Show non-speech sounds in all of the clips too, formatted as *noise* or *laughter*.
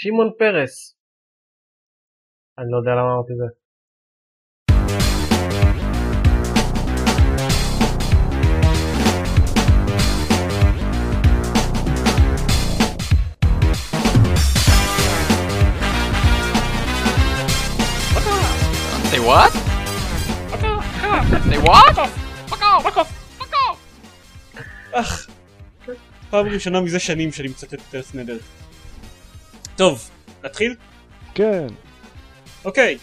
שמעון פרס. אני לא יודע למה אמרתי זה. Say what? Say what? אך, פעם ראשונה מזה שנים שאני מצטט את ארץ נהדרת. טוב, נתחיל? כן. אוקיי.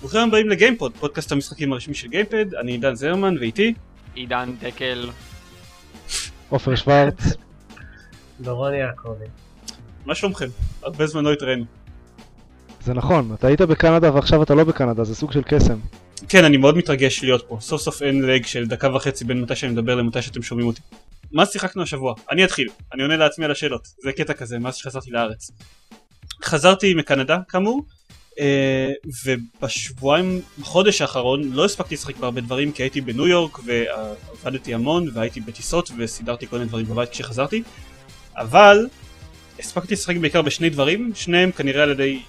ברוכים הבאים לגיימפוד, פודקאסט המשחקים הרשמי של גיימפד, אני עידן זרמן ואיתי. עידן דקל. עופר שוורץ. *laughs* דורון יעקבי. מה שלומכם? הרבה זמן לא התראינו. זה נכון, אתה היית בקנדה ועכשיו אתה לא בקנדה, זה סוג של קסם. כן, אני מאוד מתרגש להיות פה. סוף סוף אין לג של דקה וחצי בין מתי שאני מדבר למתי שאתם שומעים אותי. מה שיחקנו השבוע? אני אתחיל. אני עונה לעצמי על השאלות. זה קטע כזה, מאז שחזרתי לארץ. חזרתי מקנדה, כאמור, אה, ובשבועיים, בחודש האחרון, לא הספקתי לשחק בהרבה דברים, כי הייתי בניו יורק, ועבדתי המון, והייתי בטיסות, וסידרתי כל מיני דברים בבית כשחזרתי. אבל, הספקתי לשחק בעיקר בשני דברים, שניהם כנראה על ידי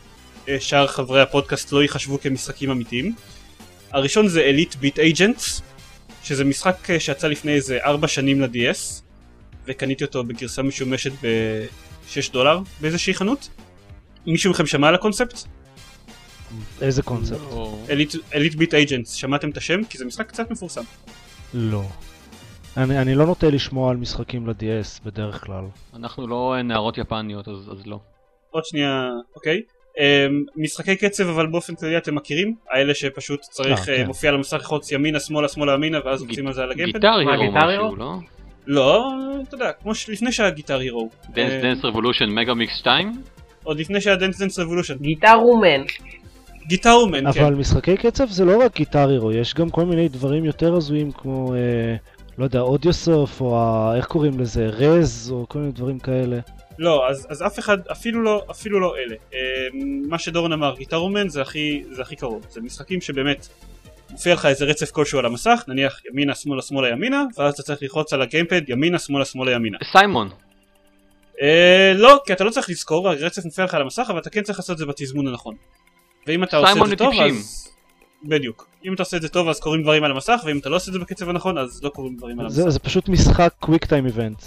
אה, שאר חברי הפודקאסט לא ייחשבו כמשחקים אמיתיים. הראשון זה אליט ביט אייג'נטס, שזה משחק אה, שיצא לפני איזה 4 שנים ל-DS, וקניתי אותו בגרסה משומשת ב-6 דולר באיזושהי חנות. מישהו מכם שמע על הקונספט? איזה קונספט? אליט ביט אייג'נטס, שמעתם את השם? כי זה משחק קצת מפורסם. לא. אני, אני לא נוטה לשמוע על משחקים ל-DS בדרך כלל. אנחנו לא נערות יפניות אז אז לא. עוד שנייה, אוקיי. Um, משחקי קצב אבל באופן כללי אתם מכירים? האלה שפשוט צריך אה, uh, כן. מופיע על המסך ללחוץ ימינה שמאלה שמאלה ימינה ואז עושים על זה על הגיימפד? גיטר הירו משהו? לא? לא, אתה יודע, כמו שלפני שהיה Guitar Hero. Dance אה, Dance Revolution Mega Mix 2? עוד לפני שהיה Dance Dance Revolution. Gitaroo Man. Gitaroo Man, כן. אבל משחקי קצב זה לא רק Guitar Hero, יש גם כל מיני דברים יותר הזויים כמו, אה, לא יודע, Audiosurf, או ה... איך קוראים לזה? Rez, או כל מיני דברים כאלה. לא, אז, אז אף אחד, אפילו לא, אפילו לא אלה. אה, מה שדורון אמר, Gitaroo Man זה הכי, זה הכי קרוב. זה משחקים שבאמת מופיע לך איזה רצף כלשהו על המסך, נניח ימינה שמאלה שמאלה ימינה, ואז אתה צריך ללחוץ על הגיימפד ימינה שמאלה שמאלה ימינה. סיימון. אה, לא, כי אתה לא צריך לזכור, הרצף מופיע לך על המסך, אבל אתה כן צריך לעשות את זה בתזמון הנכון. ואם אתה עושה את זה טוב. אז... בדיוק. אם אתה עושה את זה טוב אז קורים דברים על המסך, ואם אתה לא עושה את זה בקצב הנכון אז לא קורים דברים על המסך. זה, זה פשוט משחק קוויק טיים איבנט.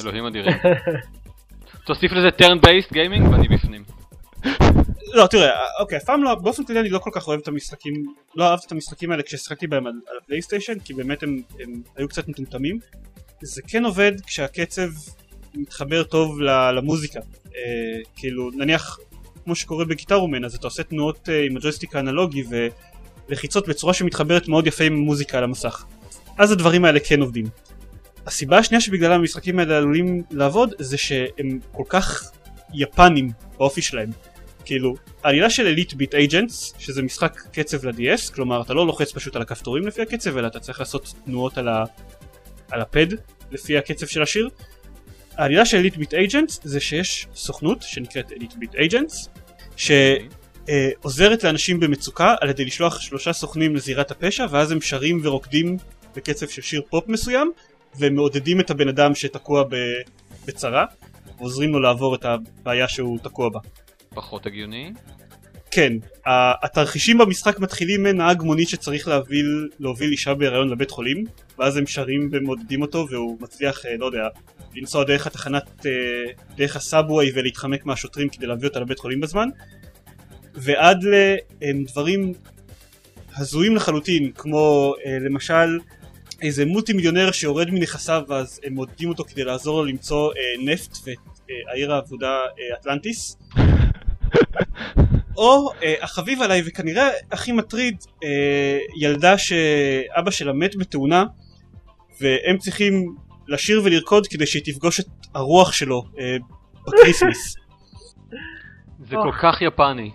אלוהים אדירים. *laughs* תוסיף לזה turn based gaming ואני בפנים. לא, תראה, אוקיי, אף פעם לא, באופן כללי אני לא כל כך אוהב את המשחקים, לא אהבתי את המשחקים האלה כששיחקתי בהם על, על הפלייסטיישן, כי באמת הם, הם היו קצת מטומטמים. זה כן עובד כשהקצב מתחבר טוב למוזיקה. אה, כאילו, נניח, כמו שקורה בגיטר רומן, אז אתה עושה תנועות אה, עם הג'ויסטיק האנלוגי ולחיצות בצורה שמתחברת מאוד יפה עם מוזיקה על המסך. אז הדברים האלה כן עובדים. הסיבה השנייה שבגללה המשחקים האלה עלולים לעבוד זה שהם כל כך יפנים באופי שלהם. כאילו, העלילה של Elite Beat Agents, שזה משחק קצב ל-DS, כלומר אתה לא לוחץ פשוט על הכפתורים לפי הקצב, אלא אתה צריך לעשות תנועות על, ה... על הפד לפי הקצב של השיר. העלילה של Elite Beat Agents זה שיש סוכנות שנקראת Elite Beat Agents, שעוזרת לאנשים במצוקה על ידי לשלוח שלושה סוכנים לזירת הפשע, ואז הם שרים ורוקדים בקצב של שיר פופ מסוים, ומעודדים את הבן אדם שתקוע. בצרה, ועוזרים לו לעבור את הבעיה שהוא תקוע בה. פחות הגיוני. כן, התרחישים במשחק מתחילים מנהג מונית שצריך להוביל, להוביל אישה בהיריון לבית חולים ואז הם שרים ומעודדים אותו והוא מצליח, אה, לא יודע, לנסוע דרך התחנת, אה, דרך הסאבווי ולהתחמק מהשוטרים כדי להביא אותה לבית חולים בזמן ועד לדברים הזויים לחלוטין כמו אה, למשל איזה מולטי מיליונר שיורד מנכסיו ואז הם מעודדים אותו כדי לעזור לו למצוא אה, נפט ואת אה, העיר האבודה אה, אטלנטיס *laughs* או אה, החביב עליי וכנראה הכי מטריד אה, ילדה שאבא שלה מת בתאונה והם צריכים לשיר ולרקוד כדי שהיא תפגוש את הרוח שלו אה, ב Christmas. זה כל כך יפני.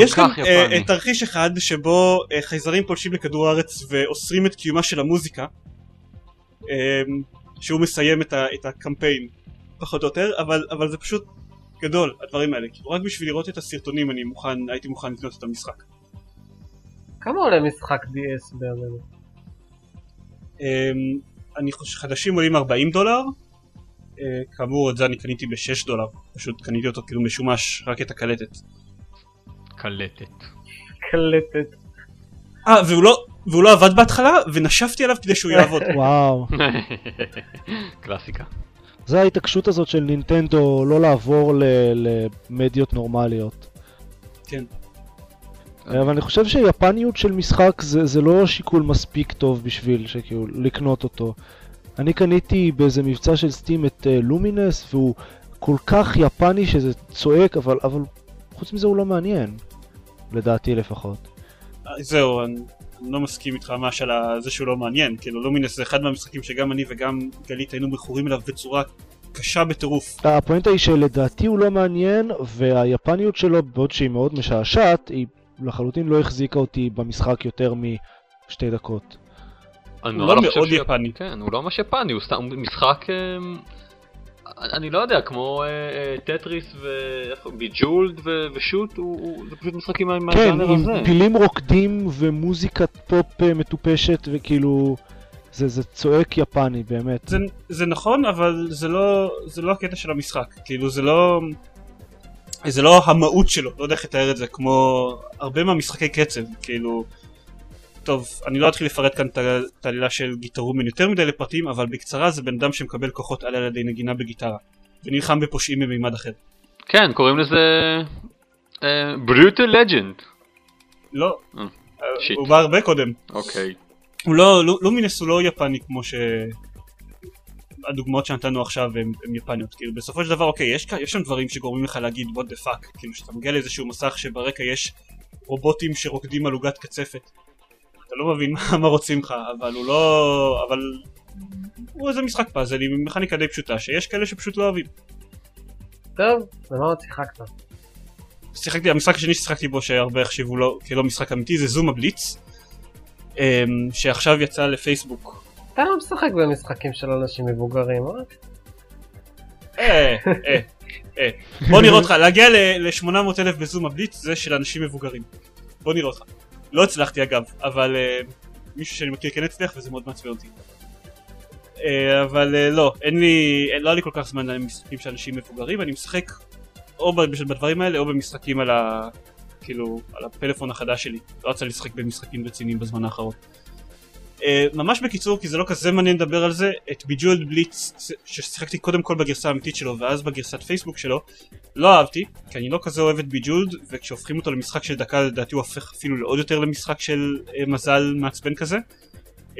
יש גם אה, תרחיש אחד שבו אה, חייזרים פולשים לכדור הארץ ואוסרים את קיומה של המוזיקה אה, שהוא מסיים את, ה, את הקמפיין פחות או יותר אבל, אבל זה פשוט גדול הדברים האלה. כאילו רק בשביל לראות את הסרטונים אני מוכן הייתי מוכן לקנות את המשחק. כמה עולה משחק DS באמת? אמ, אני חושב חדשים עולים 40 דולר כאמור את זה אני קניתי ב-6 דולר, פשוט קניתי אותו כאילו משומש רק את הקלטת. קלטת. קלטת. אה והוא לא, והוא לא עבד בהתחלה ונשפתי עליו כדי שהוא יעבוד. *laughs* וואו. *laughs* קלאסיקה. זה ההתעקשות הזאת של נינטנדו לא לעבור ל- למדיות נורמליות. כן. אבל אני חושב שיפניות של משחק זה, זה לא שיקול מספיק טוב בשביל שכאילו לקנות אותו. אני קניתי באיזה מבצע של סטים את uh, לומינס והוא כל כך יפני שזה צועק אבל, אבל חוץ מזה הוא לא מעניין. לדעתי לפחות. אה, זהו, אני, אני לא מסכים איתך ממש על זה שהוא לא מעניין, כאילו לומינס זה אחד מהמשחקים שגם אני וגם גלית היינו מכורים אליו בצורה קשה בטירוף. הפואנטה היא שלדעתי הוא לא מעניין והיפניות שלו בעוד שהיא מאוד משעשעת היא לחלוטין לא החזיקה אותי במשחק יותר משתי דקות. אני הוא לא חושב מאוד ש- יפני. כן, הוא לא ממש יפני, הוא סתם משחק... אמ, אני לא יודע, כמו אה, אה, טטריס ו Bejeweled ושוט, זה פשוט משחקים מה- כן, מהז'אנר הזה. עם פילים רוקדים ומוזיקת פופ אה, מטופשת וכאילו זה, זה צועק יפני באמת. זה, זה נכון, אבל זה לא, זה לא הקטע של המשחק, כאילו זה לא... זה לא המהות שלו, לא יודע איך לתאר את זה, כמו הרבה מהמשחקי קצב, כאילו... טוב, אני לא אתחיל לפרט כאן את העלילה של גיטרומן יותר מדי לפרטים, אבל בקצרה זה בן אדם שמקבל כוחות על ידי נגינה בגיטרה, ונלחם בפושעים ממימד אחר. כן, קוראים לזה... ברוטל לג'נד. לא, אה, אה. הוא בא הרבה קודם. אוקיי. הוא לא, לו- לומינס הוא לא יפני כמו ש... הדוגמאות שנתנו עכשיו הם יפניות, כאילו בסופו של דבר אוקיי, יש, יש שם דברים שגורמים לך להגיד what the fuck, כאילו שאתה מגיע לאיזשהו מסך שברקע יש רובוטים שרוקדים על עוגת קצפת, לא מבין מה, רוצים לך, אבל הוא לא... אבל הוא איזה משחק פאזל עם מכניקה די פשוטה, שיש כאלה שפשוט לא אוהבים. טוב, במה עוד שיחקת? שיחקתי, המשחק השני ששיחקתי בו שהרבה החשיבו לו כלא משחק אמיתי זה זום הבליץ, אמ, שעכשיו יצא לפייסבוק אתה לא משחק במשחקים של אנשים מבוגרים, אה? אה, אה, אה. בוא נראה אותך, להגיע ל-800 אלף בזום הבליץ זה של אנשים מבוגרים. בוא נראה אותך. לא הצלחתי אגב, אבל אה, מישהו שאני מכיר כן הצליח וזה מאוד מעצבן אותי. אה, אבל אה, לא, אין לי, אין- לא היה לי כל כך זמן למשחקים של אנשים מבוגרים, אני משחק או בדברים האלה או במשחקים על ה... כאילו, על הפלאפון החדש שלי. לא יצא לי לשחק במשחקים רציניים בזמן האחרון. Uh, ממש בקיצור כי זה לא כזה מעניין לדבר על זה את ביג'ואלד בליץ ששיחקתי קודם כל בגרסה האמיתית שלו ואז בגרסת פייסבוק שלו לא אהבתי כי אני לא כזה אוהב את Bejeweled וכשהופכים אותו למשחק של דקה לדעתי הוא הופך אפילו לעוד יותר למשחק של אה, מזל מעצבן כזה.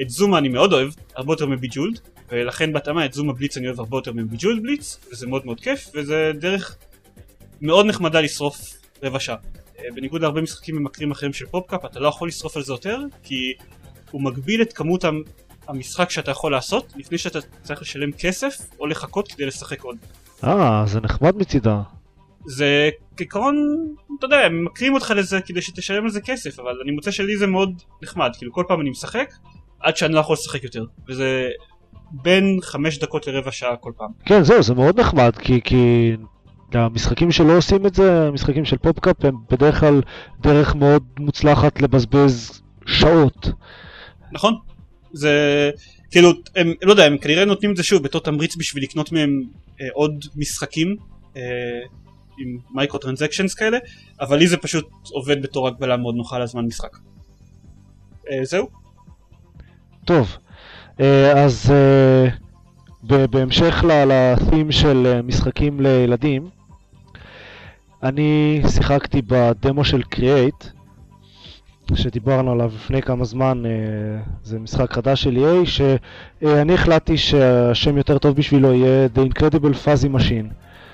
את Zuma אני מאוד אוהב הרבה יותר מ Bejeweled ולכן בהתאמה את Zuma Blitz אני אוהב הרבה יותר מ Bejeweled Blitz וזה מאוד מאוד כיף וזה דרך מאוד נחמדה לשרוף רבע שעה. אה, בניגוד להרבה משחקים ממכרים אחרים של PopCap אתה לא יכול לשרוף על זה יותר כי הוא מגביל את כמות המ- המשחק שאתה יכול לעשות לפני שאתה צריך לשלם כסף או לחכות כדי לשחק עוד. אה, זה נחמד מצידה. זה כעיקרון, אתה יודע, הם מקרים אותך לזה כדי שתשלם על זה כסף, אבל אני מוצא שלי זה מאוד נחמד, כאילו כל פעם אני משחק עד שאני לא יכול לשחק יותר, וזה בין חמש דקות לרבע שעה כל פעם. כן, זהו, זה מאוד נחמד, כי, כי המשחקים שלא עושים את זה, המשחקים של פופקאפ, הם בדרך כלל דרך מאוד מוצלחת לבזבז שעות. נכון? זה כאילו, הם לא יודע, הם כנראה נותנים את זה שוב בתור תמריץ בשביל לקנות מהם אה, עוד משחקים אה, עם מייקרו טרנזקשנס כאלה, אבל לי זה פשוט עובד בתור הגבלה מאוד נוחה לזמן משחק. אה, זהו? טוב, אה, אז אה, בהמשך לתים של אה, משחקים לילדים, אני שיחקתי בדמו של קריאייט, שדיברנו עליו לפני כמה זמן, אה, זה משחק חדש של EA, שאני החלטתי שהשם יותר טוב בשבילו יהיה The Incredible Fuzzy Machine.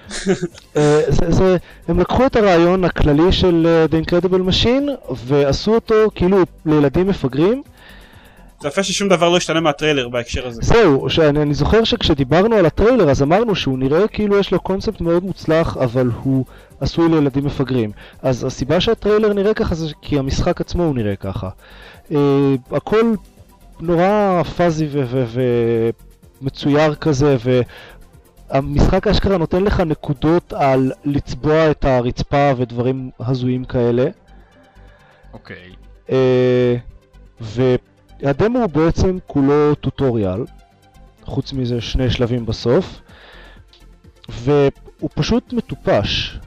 *laughs* אה, זה, זה, הם לקחו את הרעיון הכללי של אה, The Incredible Machine ועשו אותו כאילו לילדים מפגרים, זה יפה ששום דבר לא השתנה מהטריילר בהקשר הזה. זהו, שאני אני זוכר שכשדיברנו על הטריילר אז אמרנו שהוא נראה כאילו יש לו קונספט מאוד מוצלח אבל הוא עשוי לילדים מפגרים. אז הסיבה שהטריילר נראה ככה זה כי המשחק עצמו הוא נראה ככה. Uh, הכל נורא פאזי ומצויר כזה והמשחק אשכרה נותן לך נקודות על לצבוע את הרצפה ודברים הזויים כאלה. אוקיי. אה, והדמו הוא בעצם כולו טוטוריאל, חוץ מזה שני שלבים בסוף, והוא פשוט מטופש.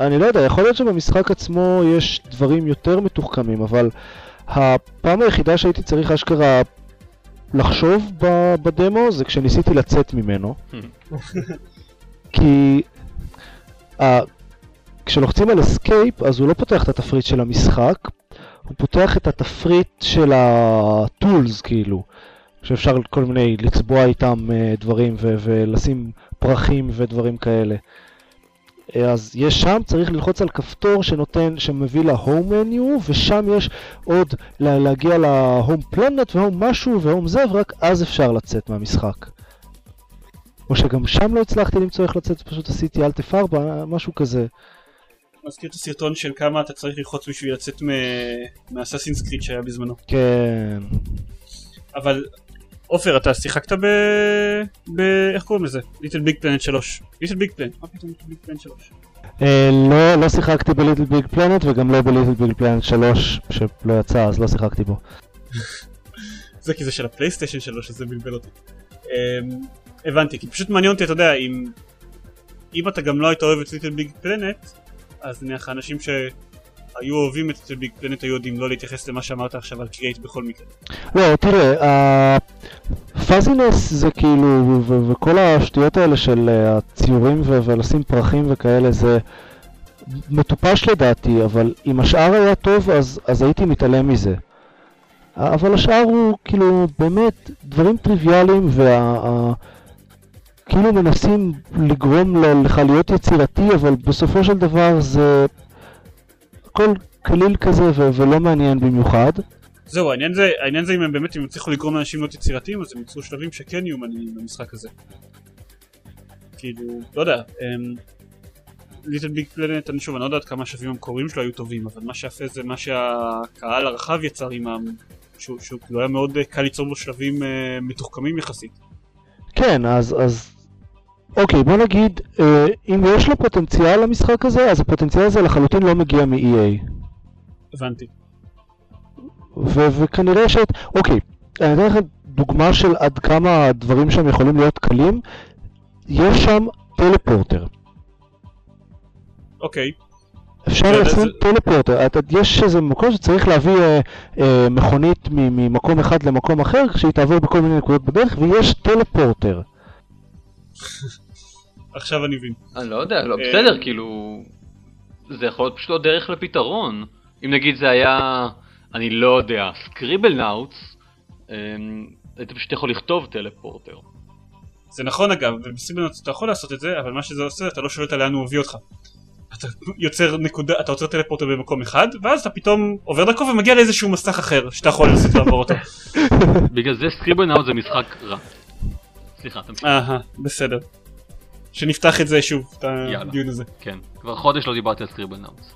אני לא יודע, יכול להיות שבמשחק עצמו יש דברים יותר מתוחכמים, אבל הפעם היחידה שהייתי צריך אשכרה לחשוב בדמו זה כשניסיתי לצאת ממנו. *laughs* כי אה, כשלוחצים על escape אז הוא לא פותח את התפריט של המשחק, הוא פותח את התפריט של ה tools כאילו, שאפשר כל מיני לצבוע איתם uh, דברים ו- ולשים פרחים ודברים כאלה. אה, אז יש שם, צריך ללחוץ על כפתור שנותן, שמביא להום מניו, ושם יש עוד לה, להגיע להום פלנט והום משהו והום זה, ורק אז אפשר לצאת מהמשחק. או שגם שם לא הצלחתי למצוא איך לצאת, פשוט עשיתי אלט F4, משהו כזה. מזכיר את הסרטון של כמה אתה צריך ללחוץ בשביל לצאת מ Assassin's Creed שהיה בזמנו. כן. אבל עופר אתה שיחקת ב... ב... איך קוראים לזה? LittleBigPlanet 3. ליטל ביג פלנט, מה פתאום ליטל ביג פלנט 3? אה, לא, לא שיחקתי ב LittleBigPlanet וגם לא ב LittleBigPlanet 3 שלא יצא אז לא שיחקתי בו. *laughs* זה כי זה של הפלייסטיישן 3 אז זה בלבל אותי. אמ, הבנתי, כי פשוט מעניין אותי, אתה יודע, אם... אם אתה גם לא היית אוהב את LittleBigPlanet, אז נניח האנשים שהיו אוהבים את ביג פלנט היו יודעים לא להתייחס למה שאמרת עכשיו על קריאייט בכל מקרה. לא, תראה, הפאזינס זה כאילו, וכל השטויות האלה של אה, הציורים ולשים פרחים וכאלה זה מטופש לדעתי, אבל אם השאר היה טוב אז, אז הייתי מתעלם מזה. אבל השאר הוא כאילו באמת דברים טריוויאליים וה... ה- כאילו מנסים לגרום לך להיות יצירתי, אבל בסופו של דבר זה הכל קליל כזה ו- ולא מעניין במיוחד. זהו, העניין זה, העניין זה אם הם באמת, אם הם הצליחו לגרום לאנשים להיות יצירתיים, אז הם ייצרו שלבים שכן יהיו מעניינים במשחק הזה. כאילו, לא יודע, ליטל ביג פלנט, אני שוב, אני לא יודע כמה השלבים המקוריים שלו היו טובים, אבל מה שיפה זה מה שהקהל הרחב יצר עימם, שהוא, שהוא כאילו היה מאוד אה, קל ליצור בו שלבים uh, מתוחכמים יחסית. כן, אז, אז אוקיי, בוא נגיד, אה, אם יש לו פוטנציאל למשחק הזה, אז הפוטנציאל הזה לחלוטין לא מגיע מ-EA. הבנתי. ו- וכנראה ש... אוקיי, אני אתן לכם דוגמה של עד כמה הדברים שם יכולים להיות קלים. יש שם טלפורטר. אוקיי, אפשר לשים זה- טלפורטר. יש איזה מקום שצריך להביא אה, אה, מכונית ממקום אחד למקום אחר, כשהיא תעבור בכל מיני נקודות בדרך, ויש טלפורטר. *laughs* עכשיו אני מבין. אני לא יודע, לא, אה, בסדר, כאילו... זה יכול להיות פשוט לא דרך לפתרון. אם נגיד זה היה, אני לא יודע, סקריבל נאוטס, היית פשוט יכול לכתוב טלפורטר. זה נכון אגב, ובסיבנוט אתה יכול לעשות את זה, אבל מה שזה עושה, אתה לא שואל אותה לאן הוא מביא אותך. אתה יוצר נקודה, אתה יוצר teleporter במקום אחד, ואז אתה פתאום עובר דרכו ומגיע לאיזשהו מסך אחר, שאתה יכול לנסות לעבור אותו. *laughs* בגלל זה Scribblenauts זה משחק רע. סליחה, תמשיך. אהה, בסדר. שנפתח את זה שוב, את. הדיון הזה. כן, כבר חודש לא דיברתי על Scribblenauts.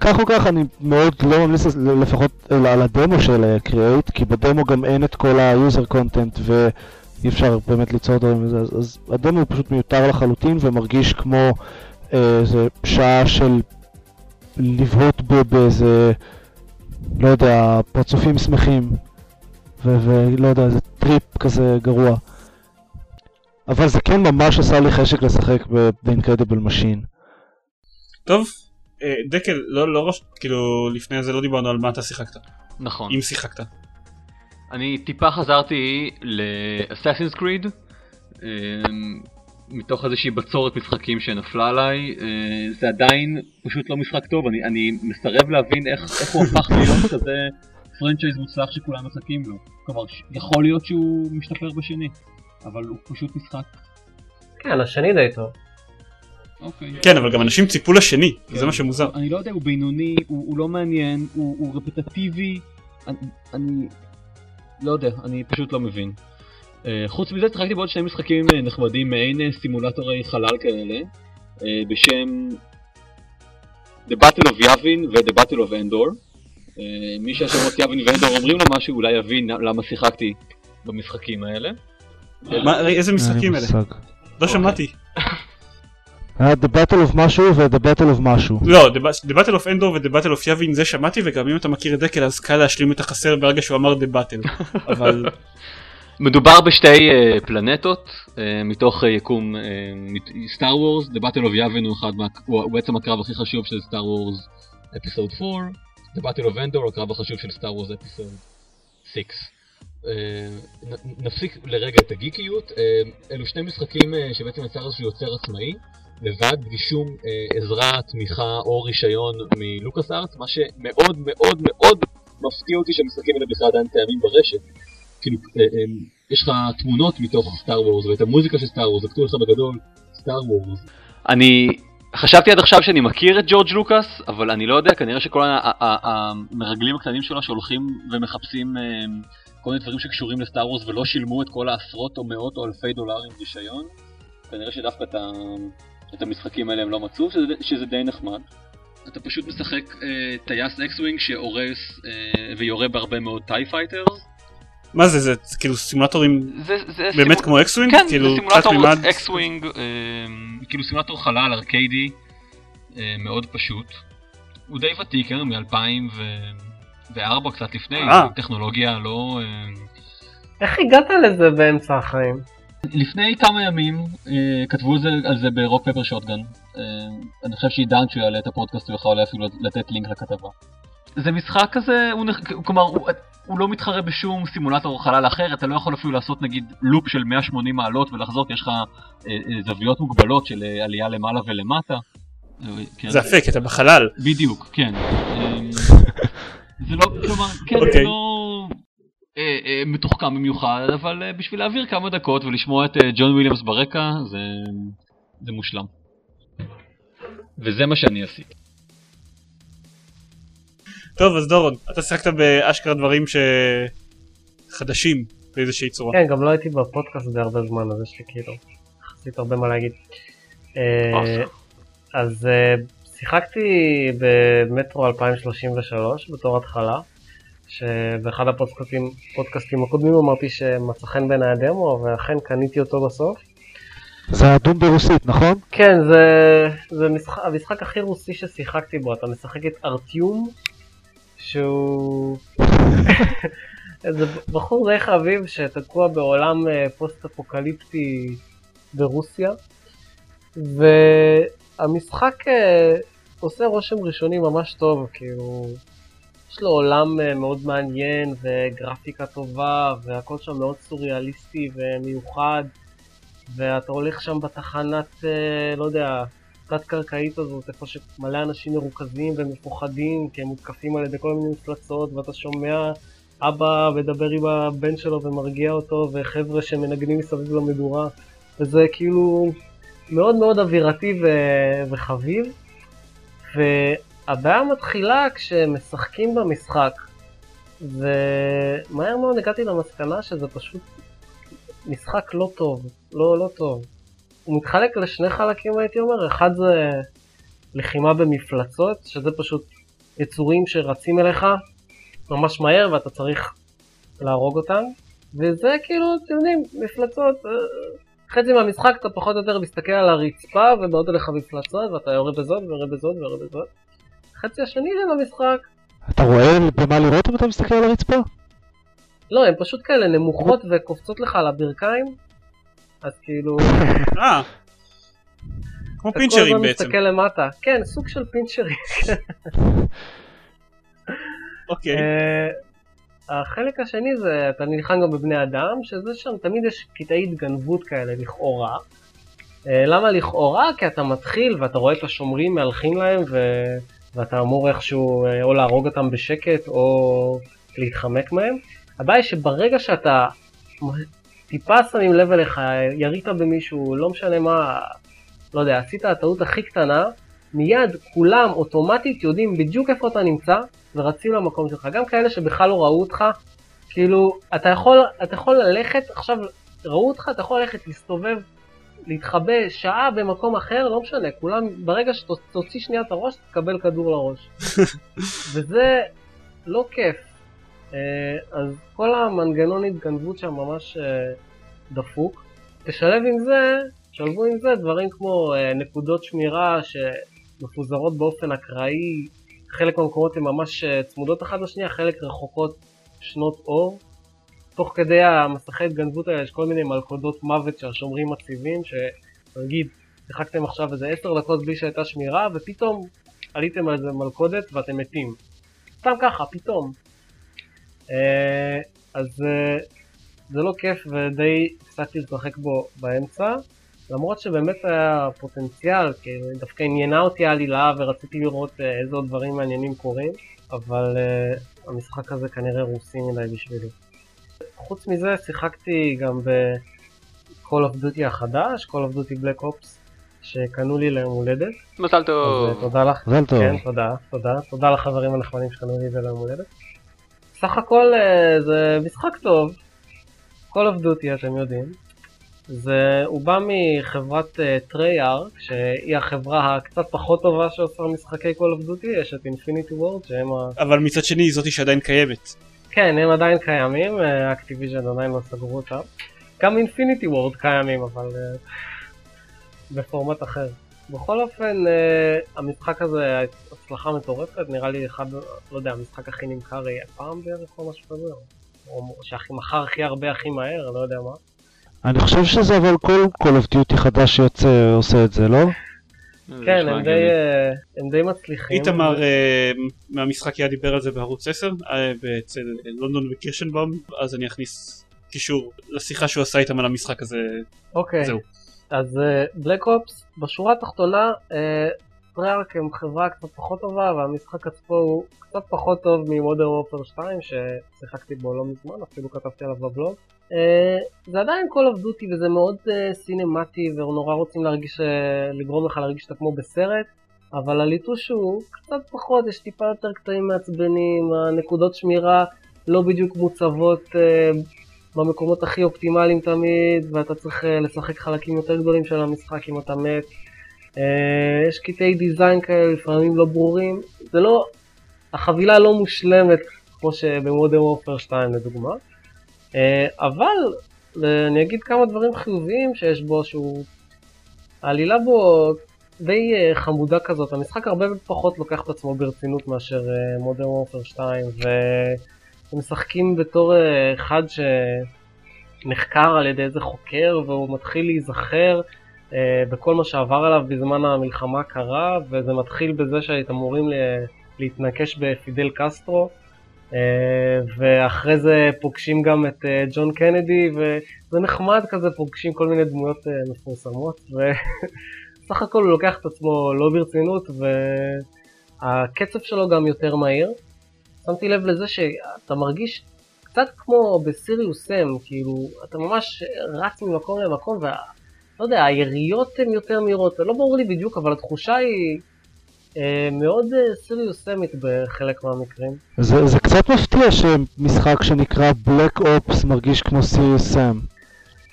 כך או כך אני מאוד לא ממליץ לפחות על הדמו של Create, כי בדמו גם אין את כל ה-user content ואי אפשר באמת ליצור דברים מזה, אז, הדמו הוא פשוט מיותר לחלוטין ומרגיש כמו אה, איזה שעה של לבהות ב- באיזה, לא יודע, פרצופים שמחים, ולא יודע, איזה טריפ כזה גרוע. אבל זה כן ממש עשה לי חשק לשחק ב-Incredible Machine. טוב, אה, דקל, לא, לא, רש- כאילו, לפני זה לא דיברנו על מה אתה שיחקת, נכון. אם שיחקת. אני טיפה חזרתי ל Assassin's Creed, מתוך איזושהי בצורת משחקים שנפלה עליי, אה, זה עדיין פשוט לא משחק טוב, אני, אני מסרב להבין איך, איך הוא הפך להיות כזה פרנצ'ייז מוצלח שכולם מחכים לו. כלומר, יכול להיות שהוא משתפר בשני, אבל הוא פשוט משחק, כן, השני די טוב. אוקיי. כן, אבל גם אנשים ציפו לשני, כן. זה מה שמוזר. אני לא יודע, הוא בינוני, הוא, הוא לא מעניין, הוא, הוא רפטטיבי, אני, אני לא יודע, אני פשוט לא מבין. Uh, חוץ מזה שיחקתי בעוד שני משחקים uh, נחמדים, מעין uh, סימולטורי חלל כאלה, בשם The Battle of Yavin ו-The Battle of Endor. מי שהשמות יבין ואנדור אומרים לו משהו, אולי יבין למה שיחקתי במשחקים האלה. איזה משחקים אלה? לא אוקיי. שמעתי. היה The Battle of משהו ו-The Battle of משהו. לא, The Ba- The Battle of Endor ו-The Battle of Yavin זה שמעתי וגם אם אתה מכיר את דקל אז קל להשלים את החסר ברגע שהוא אמר The Battle. *laughs* אבל מדובר בשתי uh, פלנטות uh, מתוך uh, יקום סטאר וורס, The Battle of Yavin הוא, אחד הוא, בעצם הקרב הכי חשוב של סטאר וורס אפיסוד 4, The Battle of Endor הקרב החשוב של סטאר וורס אפיסוד 6. Uh, נפסיק לרגע את הגיקיות, אלו שני משחקים שבעצם יצר איזשהו יוצר עצמאי, לבד, בלי שום עזרה, תמיכה או רישיון מלוקאס ארט, מה שמאוד מאוד מאוד מפתיע אותי שהמשחקים האלה בכלל עדיין קיימים ברשת. כאילו, אה, אה, יש לך תמונות מתוך סטאר וורס ואת המוזיקה של סטאר וורס, וכתוב לך בגדול סטאר וורס. אני חשבתי עד עכשיו שאני מכיר את ג'ורג' לוקאס, אבל אני לא יודע, כנראה שכל המרגלים הקטנים שלו שהולכים ומחפשים אה, כל מיני דברים שקשורים לסטאר וורס ולא שילמו את כל העשרות או מאות או אלפי דולרים רישיון, כנראה שדווקא את, ה... את המשחקים האלה הם לא מצאו, שזה, שזה די נחמד. אתה פשוט משחק אה, טייס X-Wing שהורס אה, ויורה בהרבה מאוד TIE Fighters, מה זה, זה כאילו סימולטורים זה, זה באמת סימול... כמו X-Wing? כן, כאילו, זה סימולטור X-Wing, אה, כאילו סימולטור חלל ארקיידי, אה, מאוד פשוט. הוא די ותיק, כן, מ-2004 קצת לפני, אה. טכנולוגיה לא... אה... איך הגעת לזה באמצע החיים? לפני כמה ימים אה, כתבו זה, על זה ב-Rock Paper Shotgun. אה, אני חושב שעידן שהוא יעלה את הפודקאסט הוא יכול אפילו לתת לינק לכתבה. זה משחק כזה, הוא, כלומר, הוא, הוא לא מתחרה בשום סימולטור חלל אחר, אתה לא יכול אפילו לעשות נגיד לופ של 180 מעלות ולחזור, כי יש לך אה, אה, זוויות מוגבלות של אה, עלייה למעלה ולמטה. כן. זה יפה, כי אתה בחלל. בדיוק, כן. אה, *laughs* זה לא, כלומר, כן, okay. זה אוקיי. לא אה, אה, מתוחכם במיוחד, אבל אה, בשביל להעביר כמה דקות ולשמוע את ג'ון וויליאמס ברקע, זה, זה מושלם. וזה מה שאני עשיתי. טוב אז דורון אתה שיחקת באשכרה דברים שחדשים באיזושהי צורה. כן גם לא הייתי בפודקאסט הזה הרבה זמן אז יש לי כאילו יחסית הרבה מה להגיד. אה, אז אה, שיחקתי במטרו 2033 בתור התחלה. שבאחד הפודקאסטים הקודמים אמרתי שמצא חן בעיניי הדמו ואכן קניתי אותו בסוף. זה הדום ברוסית נכון? כן זה, זה משחק, המשחק הכי רוסי ששיחקתי בו אתה משחק את ארטיום שהוא *laughs* איזה בחור די חביב שתקוע בעולם אה, פוסט אפוקליפטי ברוסיה. והמשחק אה, עושה רושם ראשוני ממש טוב כאילו יש לו עולם אה, מאוד מעניין וגרפיקה טובה והכל שם מאוד סוריאליסטי ומיוחד. ואתה הולך שם בתחנת לא יודע התת-קרקעית הזאת, איפה שמלא אנשים מרוכזים ומפוחדים כי הם מותקפים על ידי כל מיני מפלצות ואתה שומע אבא מדבר עם הבן שלו ומרגיע אותו וחבר'ה שמנגנים מסביב למדורה וזה כאילו מאוד מאוד אווירתי ו- וחביב והבעיה מתחילה כשמשחקים במשחק ומהר מאוד הגעתי למסקנה שזה פשוט משחק לא טוב, לא לא טוב. הוא מתחלק לשני חלקים הייתי אומר, אחד זה לחימה במפלצות, שזה פשוט יצורים שרצים אליך ממש מהר ואתה צריך להרוג אותם, וזה כאילו, אתם יודעים, מפלצות, אה, חצי מהמשחק אתה פחות או יותר מסתכל על הרצפה ובאות אליך מפלצות ואתה יורה בזאת ויורה בזאת ויורה בזאת. חצי השני של המשחק. אתה רואה במה לראות אם אתה מסתכל על הרצפה? לא, הן פשוט כאלה נמוכות וקופצות לך על הברכיים, אז כאילו... *laughs* אה. כמו פינצ'רים בעצם. אתה כל הזמן מסתכל למטה. כן, סוג של פינצ'רים. *laughs* אוקיי. אה, החלק השני זה, אתה נלחם גם בבני אדם, שזה שם תמיד יש קטעי התגנבות כאלה לכאורה. אה, למה לכאורה? כי אתה מתחיל ואתה רואה את השומרים מהלכים להם ו... ואתה אמור איכשהו אה, או להרוג אותם בשקט או להתחמק מהם. הבעיה היא שברגע שאתה טיפה שמים לב אליך, ירית במישהו, לא משנה מה, לא יודע, עשית הטעות הכי קטנה, מיד כולם אוטומטית יודעים בדיוק איפה אתה נמצא ורצים למקום שלך. גם כאלה שבכלל לא ראו אותך, כאילו, אתה יכול, אתה יכול ללכת, עכשיו ראו אותך, אתה יכול ללכת, להסתובב, להתחבא שעה במקום אחר, לא משנה, כולם, ברגע שתוציא שנייה את הראש, תקבל כדור לראש. *laughs* וזה לא כיף. אה, אז כל המנגנון התגנבות שם ממש אה, דפוק. תשלב עם זה, שלבו עם זה דברים כמו אה, נקודות שמירה שמפוזרות באופן אקראי, חלק מהמקומות הן ממש צמודות אחת לשנייה, חלק רחוקות שנות אור. תוך כדי המסכי התגנבות האלה יש כל מיני מלכודות מוות שהשומרים מציבים, שנגיד, שיחקתם עכשיו איזה עשר דקות בלי שהייתה שמירה, ופתאום עליתם על איזה מלכודת ואתם מתים. סתם ככה, פתאום. אה, אז אה, זה לא כיף ודי הפסקתי לשחק בו באמצע, למרות שבאמת היה פוטנציאל, כי דווקא עניינה אותי העלילה ורציתי לראות אה, איזה עוד דברים מעניינים קורים, אבל המשחק הזה כנראה רוסי מדי בשבילי. חוץ מזה שיחקתי גם ב-Call of Duty החדש, Call of Duty Black Ops, שקנו לי ליום הולדת. מזל טוב. תודה לך. מזל טוב. כן, תודה, תודה. תודה לחברים הנחמדים שקנו לי את זה ליום הולדת. סך הכל אה, זה משחק טוב, Call of Duty אתם יודעים. זה, הוא בא מחברת Treyarch, uh, שהיא החברה הקצת פחות טובה שעושה משחקי Call of Duty, יש את Infinity Ward שהם ה... אבל מצד שני זאתי שעדיין קיימת. כן, הם עדיין קיימים, Activision עדיין לא סגרו אותם. גם אינפיניטי וורד קיימים, אבל uh, בפורמט אחר. בכל אופן, uh, המשחק הזה היה הצלחה מטורפת, נראה לי אחד, לא יודע, המשחק הכי נמכר אי פעם בערך או משהו כזה, או שהכי מכר הכי הרבה הכי מהר, לא יודע מה. אני חושב שזה אבל כל Call of Duty חדש שיוצא עושה את זה, לא? כן, הם די, אה, הם די מצליחים. איתמר אה, מהמשחק היה דיבר על זה בערוץ 10, אצל לונדון וקירשנבאום, אז אני אכניס קישור לשיחה שהוא עשה איתם על המשחק הזה. אוקיי. זהו. אז בלק uh, אופס, בשורה התחתונה, פריארק הם חברה קצת פחות טובה, והמשחק עצמו הוא קצת פחות טוב ממודר וופר 2, ששיחקתי בו לא מזמן, אפילו כתבתי עליו בבלוג. Uh, זה עדיין Call of Duty וזה מאוד סינמטי, ונורא רוצים להרגיש, לגרום לך להרגיש שאתה כמו בסרט, אבל הליטוש הוא קצת פחות, יש טיפה יותר קטעים מעצבנים, הנקודות שמירה לא בדיוק מוצבות uh, במקומות הכי אופטימליים תמיד, ואתה צריך uh, לשחק חלקים יותר גדולים של המשחק אם אתה מת. Uh, יש קטעי דיזיין כאלה לפעמים לא ברורים, זה לא, החבילה לא מושלמת כמו שבמודר וופר 2 לדוגמה, uh, אבל אני אגיד כמה דברים חיוביים שיש בו, שהוא, העלילה בו די חמודה כזאת, המשחק הרבה פחות לוקח את עצמו ברצינות מאשר מודר וופר 2, והם משחקים בתור uh, אחד שנחקר על ידי איזה חוקר והוא מתחיל להיזכר uh, בכל מה שעבר עליו בזמן המלחמה הקרה, וזה מתחיל בזה שהייתם אמורים להתנקש בפידל קסטרו, uh, ואחרי זה פוגשים גם את ג'ון קנדי, וזה נחמד כזה, פוגשים כל מיני דמויות מפורסמות, וסך *laughs* הכל הוא לוקח את עצמו לא ברצינות, והקצב שלו גם יותר מהיר. שמתי לב לזה שאתה מרגיש קצת כמו בסיריוס סם, כאילו, אתה ממש רץ ממקום למקום, וה... לא יודע, היריות הן יותר מהירות, זה לא ברור לי בדיוק, אבל התחושה היא אה, מאוד אה, סיריוס סמית בחלק מהמקרים. זה, זה קצת מפתיע שמשחק שנקרא בלק אופס מרגיש כמו סיריוס סם.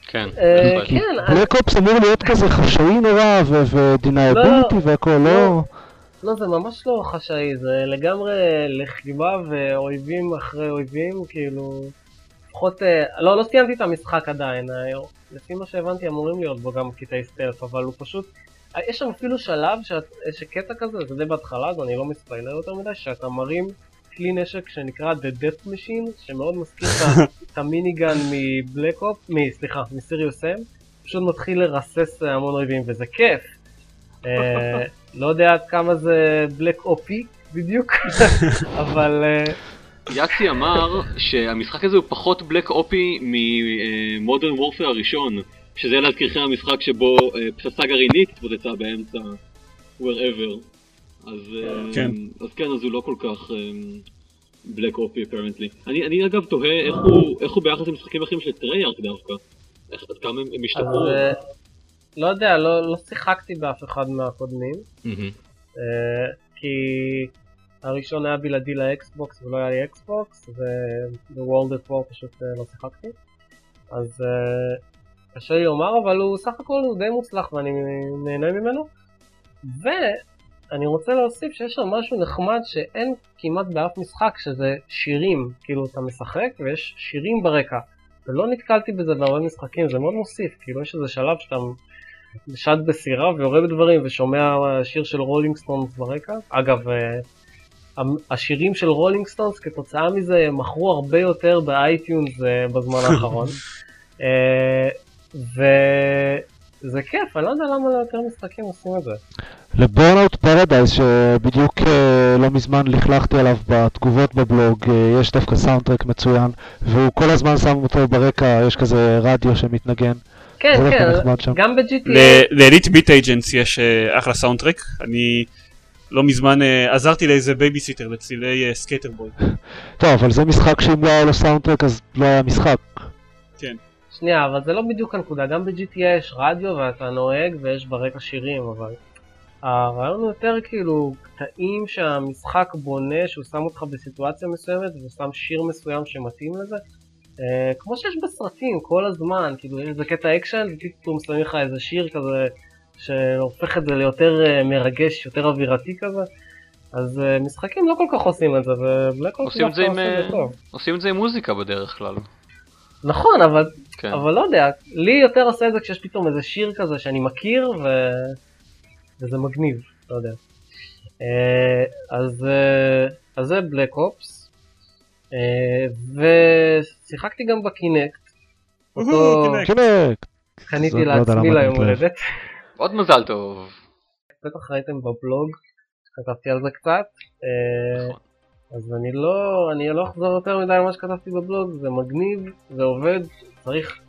כן, אה, כן. בלק אופס אמור להיות כזה חשאי נורא ודינאביליטי לא, והכל, לא... לא, זה ממש לא חשאי, זה לגמרי לחימה ואויבים אחרי אויבים, כאילו... לפחות, לא, לא סיימתי את המשחק עדיין, לפי מה שהבנתי אמורים להיות בו גם קטעי סטלף, אבל הוא פשוט... יש שם אפילו שלב, שאת, שקטע כזה, זה די בהתחלה, אז אני לא מספיילר יותר מדי, שאתה מרים כלי נשק שנקרא The Death Machine, שמאוד מזכיר את *laughs* המיניגן מ-Black Ops, סליחה, מסיריוס אם, פשוט מתחיל לרסס המון אויבים, וזה כיף. *laughs* לא יודע עד כמה זה בלאק אופי בדיוק, *laughs* אבל... יאצי אמר שהמשחק הזה הוא פחות בלאק אופי מ-Modern Warfare הראשון, שזה להזכירכם המשחק שבו פצצה גרעינית התפוצצה באמצע wherever. אז כן. אז כן, אז הוא לא כל כך בלאק אופי apparently. אני, אני אגב תוהה איך הוא, איך הוא ביחס למשחקים אחרים של Treyarch דווקא. איך, עד כמה הם השתפרו. לא יודע, לא, לא שיחקתי באף אחד מהקודמים. כי הראשון היה בלעדי לאקסבוקס ולא היה לי אקסבוקס, וב-World at War פשוט לא שיחקתי. אז קשה לי לומר, אבל הוא סך הכל הוא די מוצלח ואני נהנה ממנו. ואני רוצה להוסיף שיש שם משהו נחמד שאין כמעט באף משחק, שזה שירים. כאילו אתה משחק ויש שירים ברקע. ולא נתקלתי בזה בהרבה משחקים, זה מאוד מוסיף. כאילו יש איזה שלב שאתה שט בסירה ויורה בדברים ושומע שיר של Rolling Stones ברקע. אגב, השירים של Rolling Stones כתוצאה מזה מכרו הרבה יותר ב-iTunes אה, בזמן האחרון. *laughs* אה, וזה כיף, אני לא יודע למה ליותר משחקים עושים את זה. לבורנאוט פרדייז שבדיוק אה, לא מזמן לכלכתי עליו בתגובות בבלוג, אה, יש דווקא סאונדטרק מצוין, והוא כל הזמן שם אותו ברקע, יש כזה רדיו שמתנגן. כן, כן. גם ב-GTA, לאליט ביט אייג'נס יש אה, אחלה סאונדטרק, אני לא מזמן אה, עזרתי לאיזה בייביסיטר לצלילי סקייטרבוי. *laughs* טוב, אבל זה משחק שאם לא היה לו סאונדטרק אז לא היה משחק. כן. שנייה, אבל זה לא בדיוק הנקודה, גם ב-GTA יש רדיו ואתה נוהג ויש ברקע שירים, אבל הרעיון הוא יותר כאילו קטעים שהמשחק בונה, שהוא שם אותך בסיטואציה מסוימת ושם שיר מסוים שמתאים לזה. אה, כמו שיש בסרטים כל הזמן, כאילו יש איזה קטע אקשן ופתאום שמים לך איזה שיר כזה שהופך את זה ליותר אה, מרגש, יותר אווירתי כזה. אז אה, משחקים לא כל כך עושים את זה, וב-Black Ops עושים את זה עם, אה, זה טוב. עושים את זה עם מוזיקה בדרך כלל. נכון, אבל כן. אבל לא יודע, לי יותר עושה את זה כשיש פתאום איזה שיר כזה שאני מכיר ו... וזה מגניב, לא יודע. אז, אז זה Black Ops, ושיחקתי גם ב-Kinect. Kinect. קניתי לא לעצמי ליום. הולדת. עוד מזל טוב. בטח ראיתם בבלוג, כתבתי על זה קצת. אה. אז אני לא, אני לא אחזור יותר מדי על מה שכתבתי בבלוג, זה מגניב, זה עובד, צריך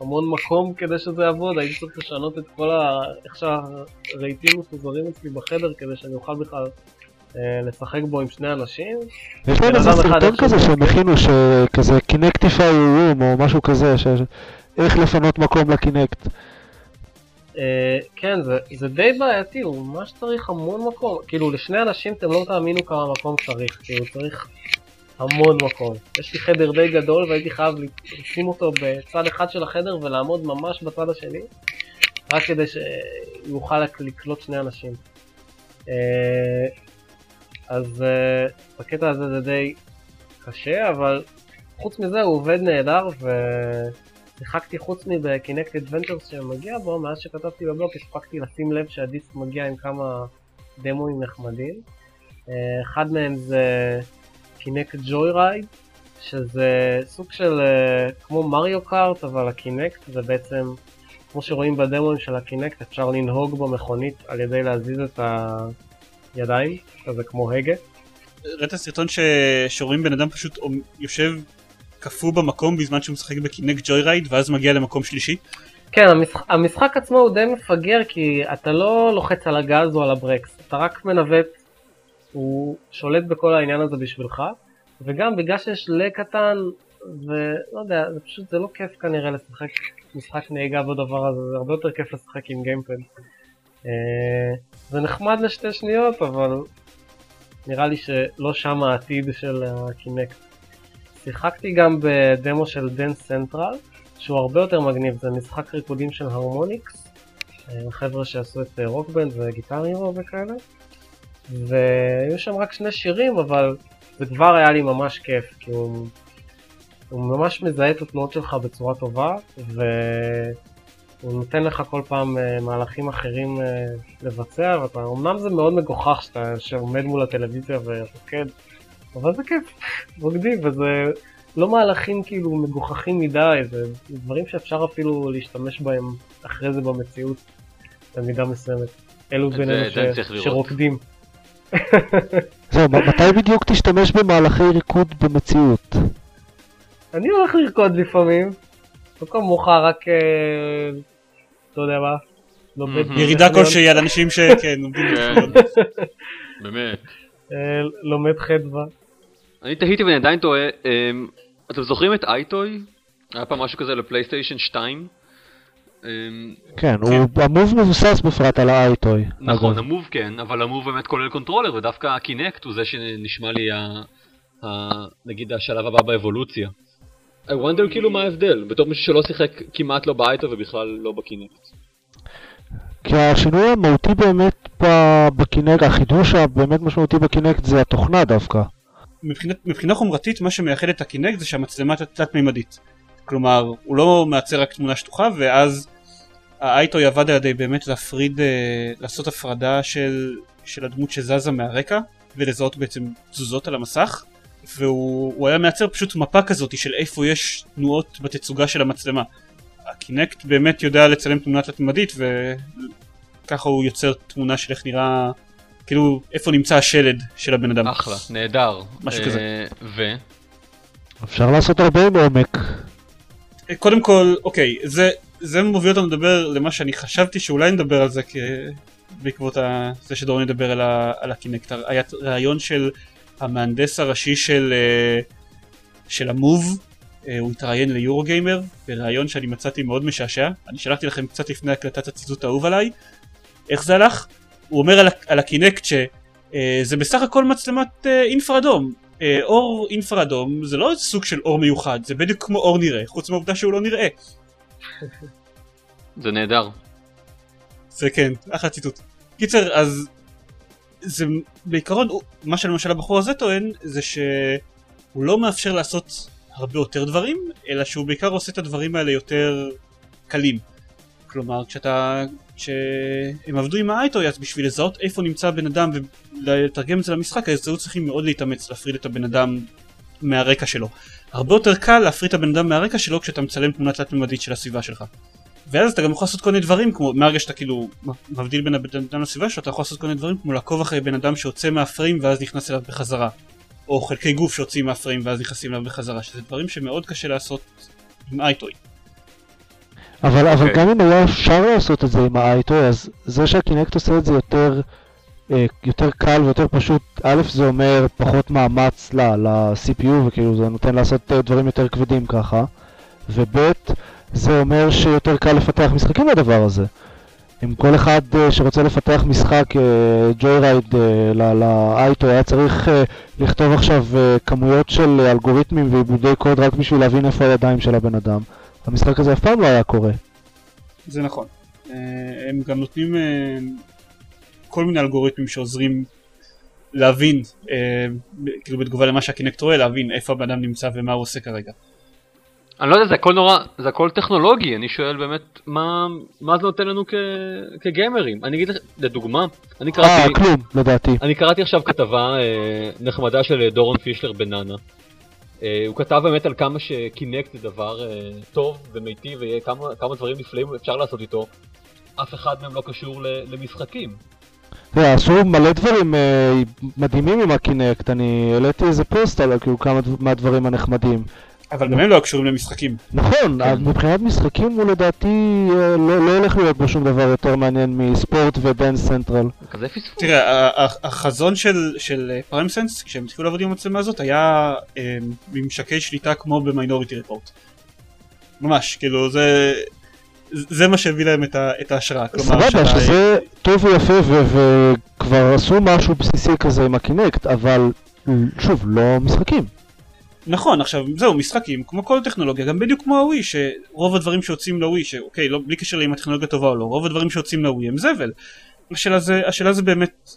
המון מקום כדי שזה יעבוד, הייתי צריך לשנות את כל ה... איך שהרהיטים מפוזרים אצלי בחדר כדי שאני אוכל בכלל לשחק בו עם שני אנשים. יש להם איזה סרטון כזה שהם. הכינו, שכזה קינקטיפיי רום או משהו כזה, ש- איך לפנות מקום לקינקט. אה, כן, זה, זה די בעייתי, הוא ממש צריך המון מקום, כאילו לשני אנשים אתם לא תאמינו כמה מקום צריך, כאילו צריך המון מקום. יש לי חדר די גדול והייתי חייב לשים אותו בצד אחד של החדר ולעמוד ממש בצד השני, רק כדי שיוכל לק- לקלוט שני אנשים. אז אה, בקטע הזה זה די קשה, אבל חוץ מזה הוא עובד נהדר ו... שיחקתי חוץ מב-Kinect Adventures שמגיע בו, מאז שכתבתי בבלוק הספקתי לשים לב שהדיסק מגיע עם כמה דמואים נחמדים. אה, אחד מהם זה Kinect Joy Ride, שזה סוג של אה, כמו Mario Kart, אבל ה-Kinect זה בעצם, כמו שרואים בדמואים של ה-Kinect, אפשר לנהוג במכונית על ידי להזיז את הידיים, כזה כמו הגה. ראית סרטון ש... שרואים בן אדם פשוט יושב קפוא במקום בזמן שהוא משחק ב-Kinect Joy Ride ואז מגיע למקום שלישי? כן, המשחק, המשחק עצמו הוא די מפגר כי אתה לא לוחץ על הגז או על הברקס, אתה רק מנווט, הוא שולט בכל העניין הזה בשבילך, וגם בגלל שיש lag קטן, ולא יודע, זה פשוט, זה לא כיף כנראה לשחק משחק נהיגה בדבר הזה, זה הרבה יותר כיף לשחק עם gamepad. אה, זה נחמד לשתי שניות, אבל נראה לי שלא שם העתיד של ה-Kinect. שיחקתי גם בדמו של Dance Central, שהוא הרבה יותר מגניב, זה משחק ריקודים של Harmonix, אה, חבר'ה שעשו את אה, Rock Band ו-Guitar Hero וכאלה, והיו שם רק שני שירים, אבל זה כבר היה לי ממש כיף, כי הוא, הוא ממש מזהה את התנועות שלך בצורה טובה, והוא נותן לך כל פעם אה, מהלכים אחרים אה, לבצע, ואתה, אמנם זה מאוד מגוחך שאתה שעומד מול הטלוויזיה ורוקד, אבל זה כיף, *laughs* מגניב, וזה לא מהלכים כאילו מגוחכים מדי, זה דברים שאפשר אפילו להשתמש בהם אחרי זה במציאות, במידה מסוימת. אלו בינינו זה- ש... שרוקדים. *laughs* זהו, מתי בדיוק תשתמש במהלכי ריקוד במציאות? אני הולך לרקוד לפעמים, לא כמוך רק, אה, אתה יודע מה. ירידה כלשהי על אנשים שכן עומדים *laughs* כן. באמת. אה, לומד חדווה. אני תהיתי ואני עדיין תוהה, אמ, אתם זוכרים את אייטוי? היה פעם משהו כזה לפלייסטיישן 2? אמ, כן, הוא- המוב מבוסס בפרט על האייטוי. נכון. המוב כן, אבל המוב באמת כולל קונטרולר, ודווקא הקינקט הוא זה שנשמע לי ה... ה... נגיד השלב הבא באבולוציה. I wonder כאילו מה ההבדל, בתור מישהו שלא שיחק כמעט לא ב EyeToy ובכלל לא בקינקט. כי השינוי המהותי באמת בקינקט, החידוש הבאמת משמעותי בקינקט זה התוכנה דווקא. מבחינת- מבחינה חומרתית מה שמייחד את הקינקט זה שהמצלמה תלת מימדית. כלומר הוא לא מייצר רק תמונה שטוחה ואז ה EyeToy עבד על ידי באמת להפריד, אה, לעשות הפרדה של, של הדמות שזזה מהרקע ולזהות בעצם תזוזות על המסך והוא הוא היה מייצר פשוט מפה כזאת של איפה יש תנועות בתצוגה של המצלמה. הקינקט באמת יודע לצלם תמונה תלת-ממדית וככה הוא יוצר תמונה של איך נראה כאילו איפה נמצא השלד של הבן אדם. אחלה, נהדר. משהו אה, כזה. ו? אפשר לעשות הרבה עם עומק. קודם כל, אוקיי, זה, זה מוביל אותנו לדבר למה שאני חשבתי שאולי נדבר על זה כ... בעקבות ה... זה שדורון ידבר על, ה... על הקינקט. היה רעיון של המהנדס הראשי של, אה, של המוב, אה, הוא התראיין ליורו גיימר, ברעיון שאני מצאתי מאוד משעשע. אני שלחתי לכם קצת לפני הקלטת הציטוט האהוב עליי. איך זה הלך? הוא אומר על, על הקינקט שזה בסך הכל מצלמת אה, אינפרדום. אה, אור אינפרדום זה לא סוג של אור מיוחד, זה בדיוק כמו אור נראה, חוץ מהעובדה שהוא לא נראה. זה נהדר. זה כן, אחלה ציטוט. קיצר, אז זה בעיקרון, מה שלמשל הבחור הזה טוען, זה שהוא לא מאפשר לעשות הרבה יותר דברים, אלא שהוא בעיקר עושה את הדברים האלה יותר קלים. כלומר, כשאתה... כשהם עבדו עם האייטוי, אז בשביל לזהות איפה נמצא הבן אדם ולתרגם את זה למשחק, אז היו צריכים מאוד להתאמץ להפריד את הבן אדם מהרקע שלו. הרבה יותר קל להפריד את הבן אדם מהרקע שלו כשאתה מצלם תמונה תלת-ממדית של הסביבה שלך. ואז אתה גם יכול לעשות כל מיני דברים כמו מהרגע שאתה כאילו מבדיל בין הבן אדם לסביבה שלו אתה יכול לעשות כל מיני דברים כמו לעקוב אחרי בן אדם שיוצא מהפריים ואז נכנס אליו בחזרה או חלקי גוף שיוצאים מהפריים ואז נכנסים אליו בחזרה שזה דברים שמאוד קשה לעשות עם אייטוי אבל, אבל אוקיי. גם אם היה אפשר לעשות את זה עם האייטו, אז זה שהקינקט עושה את זה יותר, אה, יותר קל ויותר פשוט, א' זה אומר פחות מאמץ ל-CPU וכאילו זה נותן לעשות דברים יותר כבדים ככה, וב' זה אומר שיותר קל לפתח משחקים לדבר הזה. אם כל אחד אה, שרוצה לפתח משחק ג'וי רייד לאייטו היה צריך אה, לכתוב עכשיו אה, כמויות של אלגוריתמים ועיבודי קוד רק בשביל להבין איפה הידיים של הבן אדם, המשחק הזה אף פעם לא היה קורה. זה נכון אה, הם גם נותנים אה, כל מיני אלגוריתמים שעוזרים להבין אה, ב- כאילו בתגובה למה שהקינקט רואה להבין איפה הבן אדם נמצא ומה הוא עושה כרגע אני לא יודע, זה הכל נורא, זה הכל טכנולוגי, אני שואל באמת, מה, מה זה נותן לנו כ, כגיימרים? אני אגיד לך, לדוגמה, אני אה, קראתי, כלום, לדעתי. אני קראתי עכשיו כתבה אה, נחמדה של דורון פישלר בנאנה. אה, הוא כתב באמת על כמה שקינקט זה דבר אה, טוב ומיטיב וכמה כמה דברים נפלאים אפשר לעשות איתו. אף אחד מהם לא קשור ל- למשחקים. תראה, עשו מלא דברים אה, מדהימים עם הקינקט, אני העליתי איזה פוסט על כאילו כמה דב- מהדברים הנחמדים. אבל גם הם לא קשורים למשחקים נכון, כן. מבחינת משחקים הוא לדעתי אה, לא לא הולך להיות בו שום דבר יותר מעניין מספורט ו Dance Central. כזה פספוס. תראה, החזון של, של PrimeSense, כשהם התחילו לעבוד עם המצלמה הזאת, היה אה, ממשקי שליטה כמו במיינוריטי רפורט. ממש, כאילו זה... זה מה שהביא להם את, ה, את ההשראה. כלומר, סבבה, שאתה- שזה טוב ויפה ו- וכבר עשו משהו בסיסי כזה עם הקינקט, אבל שוב, לא משחקים. נכון, עכשיו זהו, משחקים, כמו כל טכנולוגיה, גם בדיוק כמו הווי, שרוב הדברים שיוצאים לווי, שאוקיי, לא, בלי קשר לאם הטכנולוגיה טובה או לא, רוב הדברים שיוצאים לווי הם זבל. השאלה זה, השאלה זה באמת,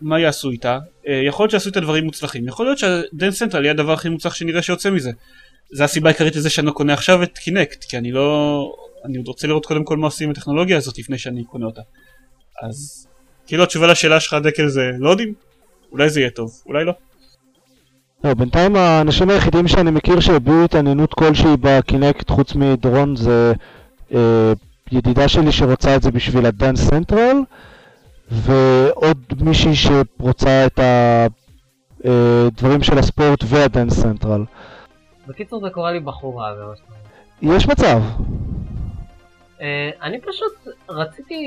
מה יעשו איתה? אה, יכול להיות שיעשו איתה דברים מוצלחים, יכול להיות שה Dance Central יהיה הדבר הכי מוצלח שנראה שיוצא מזה. זה הסיבה העיקרית לזה שאני לא קונה עכשיו את קינקט, כי אני לא... אני עוד רוצה לראות קודם כל מה עושים עם הטכנולוגיה הזאת לפני שאני קונה אותה. אז כאילו התשובה לשאלה שלך דקל זה לא יודעים? אולי זה יהיה טוב, אולי לא. לא, בינתיים האנשים היחידים שאני מכיר שהביעו התעניינות כלשהי בקינקט חוץ מדורון זה אה, ידידה שלי שרוצה את זה בשביל ה Dance Central ועוד מישהי שרוצה את הדברים של הספורט והדאנס סנטרל. בקיצור זה קורה לי בחורה, אומר. יש מצב. אה, אני פשוט רציתי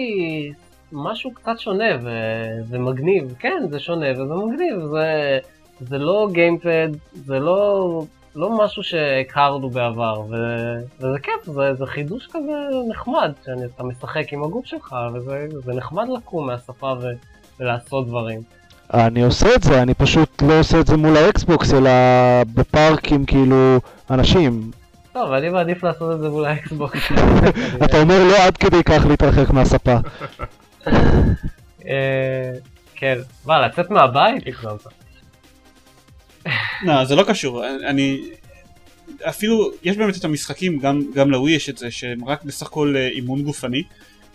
משהו קצת שונה ו- ומגניב. כן, זה שונה וזה מגניב. זה, זה לא גיימפד, זה לא, לא משהו שהכרנו בעבר, ו- וזה כיף, זה, זה חידוש כזה נחמד, שאתה משחק עם הגוף שלך, וזה זה נחמד לקום מהשפה ו- ולעשות דברים. אני עושה את זה, אני פשוט לא עושה את זה מול האקסבוקס אלא בפארק עם כאילו אנשים. טוב, אני מעדיף לעשות את זה מול האקסבוקס. *laughs* אתה אומר לא עד כדי כך להתרחק מהספה. אה, כן, מה, לצאת מהבית? לא, זה לא קשור, אני... אפילו, יש באמת את המשחקים, גם, גם לווי יש את זה, שהם רק בסך הכל אה, אימון גופני,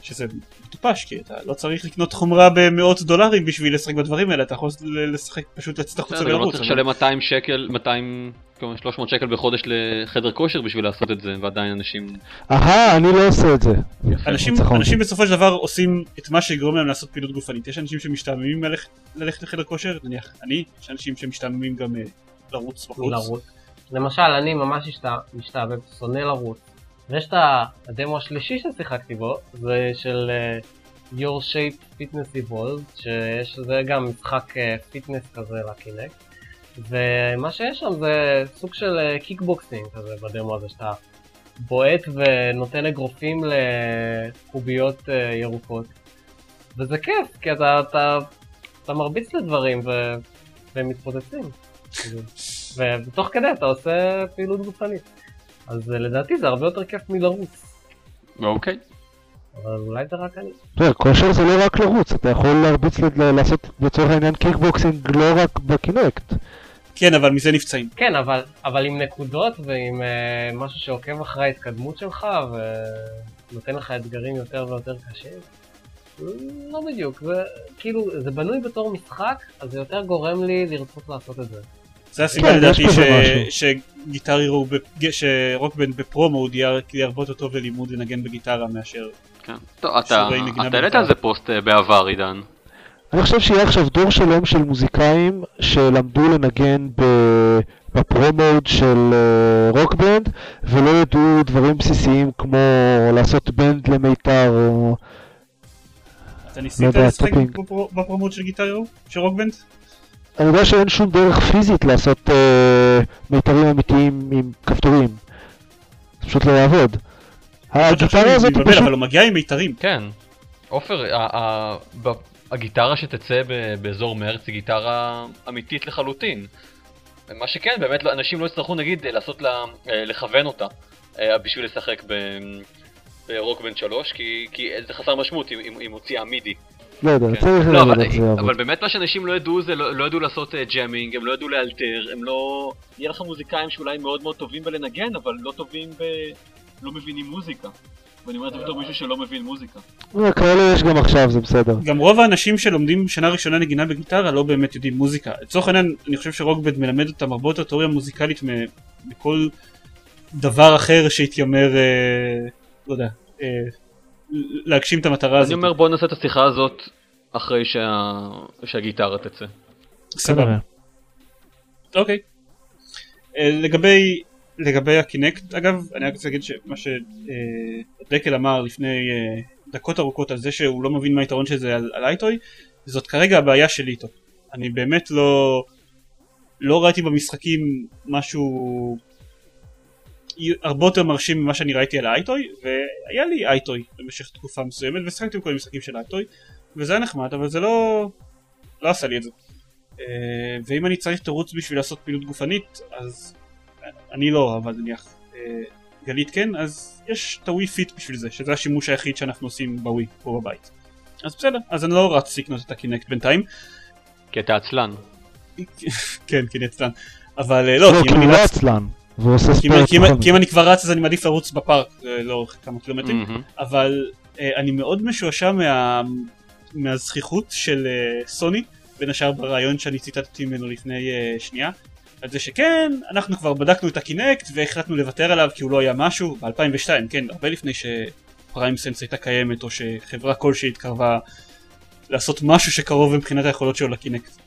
שזה מטופש, כי אתה לא צריך לקנות חומרה במאות דולרים בשביל לשחק בדברים האלה, אתה יכול לשחק, פשוט לצאת החוצה בסדר, גם לא ולרוץ. צריך לשלם 200 שקל, 200, כלומר 300 שקל בחודש לחדר כושר בשביל לעשות את זה, ועדיין אנשים... אהה, אני לא עושה את זה. אנשים, בסופו של דבר עושים את מה שיגרום להם לעשות פעילות גופנית. יש אנשים שמשתעממים ללכת, לחדר כושר, נניח אני, יש אנשים שמשתעממים גם אה, לרוץ בחוץ. לרוץ. למשל, אני ממש משתע- משתעבב, שונא לרוץ. ויש את הדמו השלישי ששיחקתי בו, זה של אה, Your Shape Fitness Evolved, שיש זה גם משחק fitness כזה לקינקט. ומה שיש שם זה סוג של קיקבוקסינג כזה בדמו הזה, שאתה בועט ונותן אגרופים לקוביות אה, ירוקות. וזה כיף, כי אתה, אתה, אתה מרביץ לדברים ו... והם מתפוצצים. *laughs* ותוך כדי אתה עושה פעילות גופנית. אז אה, לדעתי זה הרבה יותר כיף מלרוץ. אוקיי. אבל אולי זה רק אני. אתה יודע, כושר זה לא רק לרוץ, אתה יכול להרביץ ל- לעשות לצורך העניין קיקבוקסינג לא רק בקינקט. כן, אבל מזה נפצעים. כן, אבל, אבל עם נקודות ועם uh, משהו שעוקב אחרי ההתקדמות שלך ונותן לך אתגרים יותר ויותר קשים. לא בדיוק, זה כאילו, זה בנוי בתור משחק, אז זה יותר גורם לי לרצות לעשות את זה. זה הסיבה כן, לדעתי ש-. שגיטר הירו, ב- שרוקבנד בפרומו יהיה הרבה יותר טוב ללימוד לנגן בגיטרה מאשר... כן. טוב, אתה שיעורי נגינה אתה העלית. על זה פוסט אה, בעבר, עידן. אני חושב שיהיה עכשיו דור שלם של מוזיקאים שלמדו לנגן ב- בפרומוד של אה, רוקבנד ולא ידעו דברים בסיסיים כמו לעשות בנד למיתר או... אתה לא ניסית יודע, לשחק טופינג. בפרו- בפרומות של גיטר הירו? של רוקבנד? אני יודע שאין שום דרך פיזית לעשות אה, מיתרים אמיתיים עם כפתורים. זה פשוט לא יעבוד. הגיטרה הזאת היא פשוט... אבל הוא מגיע עם מיתרים. כן. עופר, הגיטרה שתצא באזור מרץ היא גיטרה אמיתית לחלוטין. מה שכן, באמת לא- אנשים לא יצטרכו נגיד לעשות לה, אה, לכוון אותה אה, בשביל לשחק ב- ברוקבנד 3, כי, כי זה חסר משמעות אם, אם, אם הוציאה מידי. לא יודע, כן. צריך לא, לראות אבל, איך זה יעבוד. אבל באמת מה שאנשים לא ידעו זה לא, לא ידעו לעשות אה, ג'אמינג, הם לא ידעו לאלתר, הם לא... יהיה לך מוזיקאים שאולי מאוד מאוד טובים בלנגן, אבל לא טובים ב... לא מבינים מוזיקה. ואני אומר את זה בתור מישהו שלא מבין מוזיקה. אה, כאלה יש גם עכשיו, זה בסדר. גם רוב האנשים שלומדים שנה ראשונה נגינה בגיטרה לא באמת יודעים מוזיקה. לצורך העניין, אני חושב שרוקבנד מלמד אותם הרבה יותר תיאוריה מוזיקלית מכל דבר אחר שהתיימר, אה, לא יודע, אה, להגשים את המטרה הזאת. אני אומר בוא נעשה את השיחה הזאת אחרי שה... שהגיטרה תצא. סבבה. אוקיי. אה, לגבי לגבי הקינקט אגב אני רק רוצה להגיד שמה שדקל אמר לפני אה, דקות ארוכות על זה שהוא לא מבין מה היתרון של זה על, על אייטוי זאת כרגע הבעיה שלי איתו. אני באמת לא לא ראיתי במשחקים משהו הרבה יותר מרשים ממה שאני ראיתי על ה EyeToy והיה לי EyeToy במשך תקופה מסוימת ושחקתי בכל המשחקים של ה EyeToy וזה היה נחמד אבל זה לא לא עשה לי את זה. אה, ואם אני צריך תירוץ בשביל לעשות פעילות גופנית אז אני לא אבל נניח אה, גלית כן אז יש את ה Wii Fit בשביל זה שזה השימוש היחיד שאנחנו עושים בווי פה בבית אז בסדר אז אני לא רץ לקנות את הקינקט בינתיים כי אתה עצלן. *laughs* כן כי אני עצלן אבל אה, לא לא, כי אם אני לא רץ עצלן, והוא עושה כי אם- ספורט כי בכל כי אם. אני כבר רץ אז אני מעדיף לרוץ בפארק אה, לאורך כמה קילומטרים מהמם. אבל אה, אני מאוד משועשע מה, מהזכיחות של אה, סוני, בין השאר ברעיון שאני ציטטתי ממנו לפני שנייה, על זה שכן, אנחנו כבר בדקנו את הקינקט והחלטנו לוותר עליו כי הוא לא היה משהו, ב-2002, כן, הרבה לפני שפריים סנס הייתה קיימת או שחברה כלשהי התקרבה לעשות משהו שקרוב מבחינת היכולות שלו לקינקט.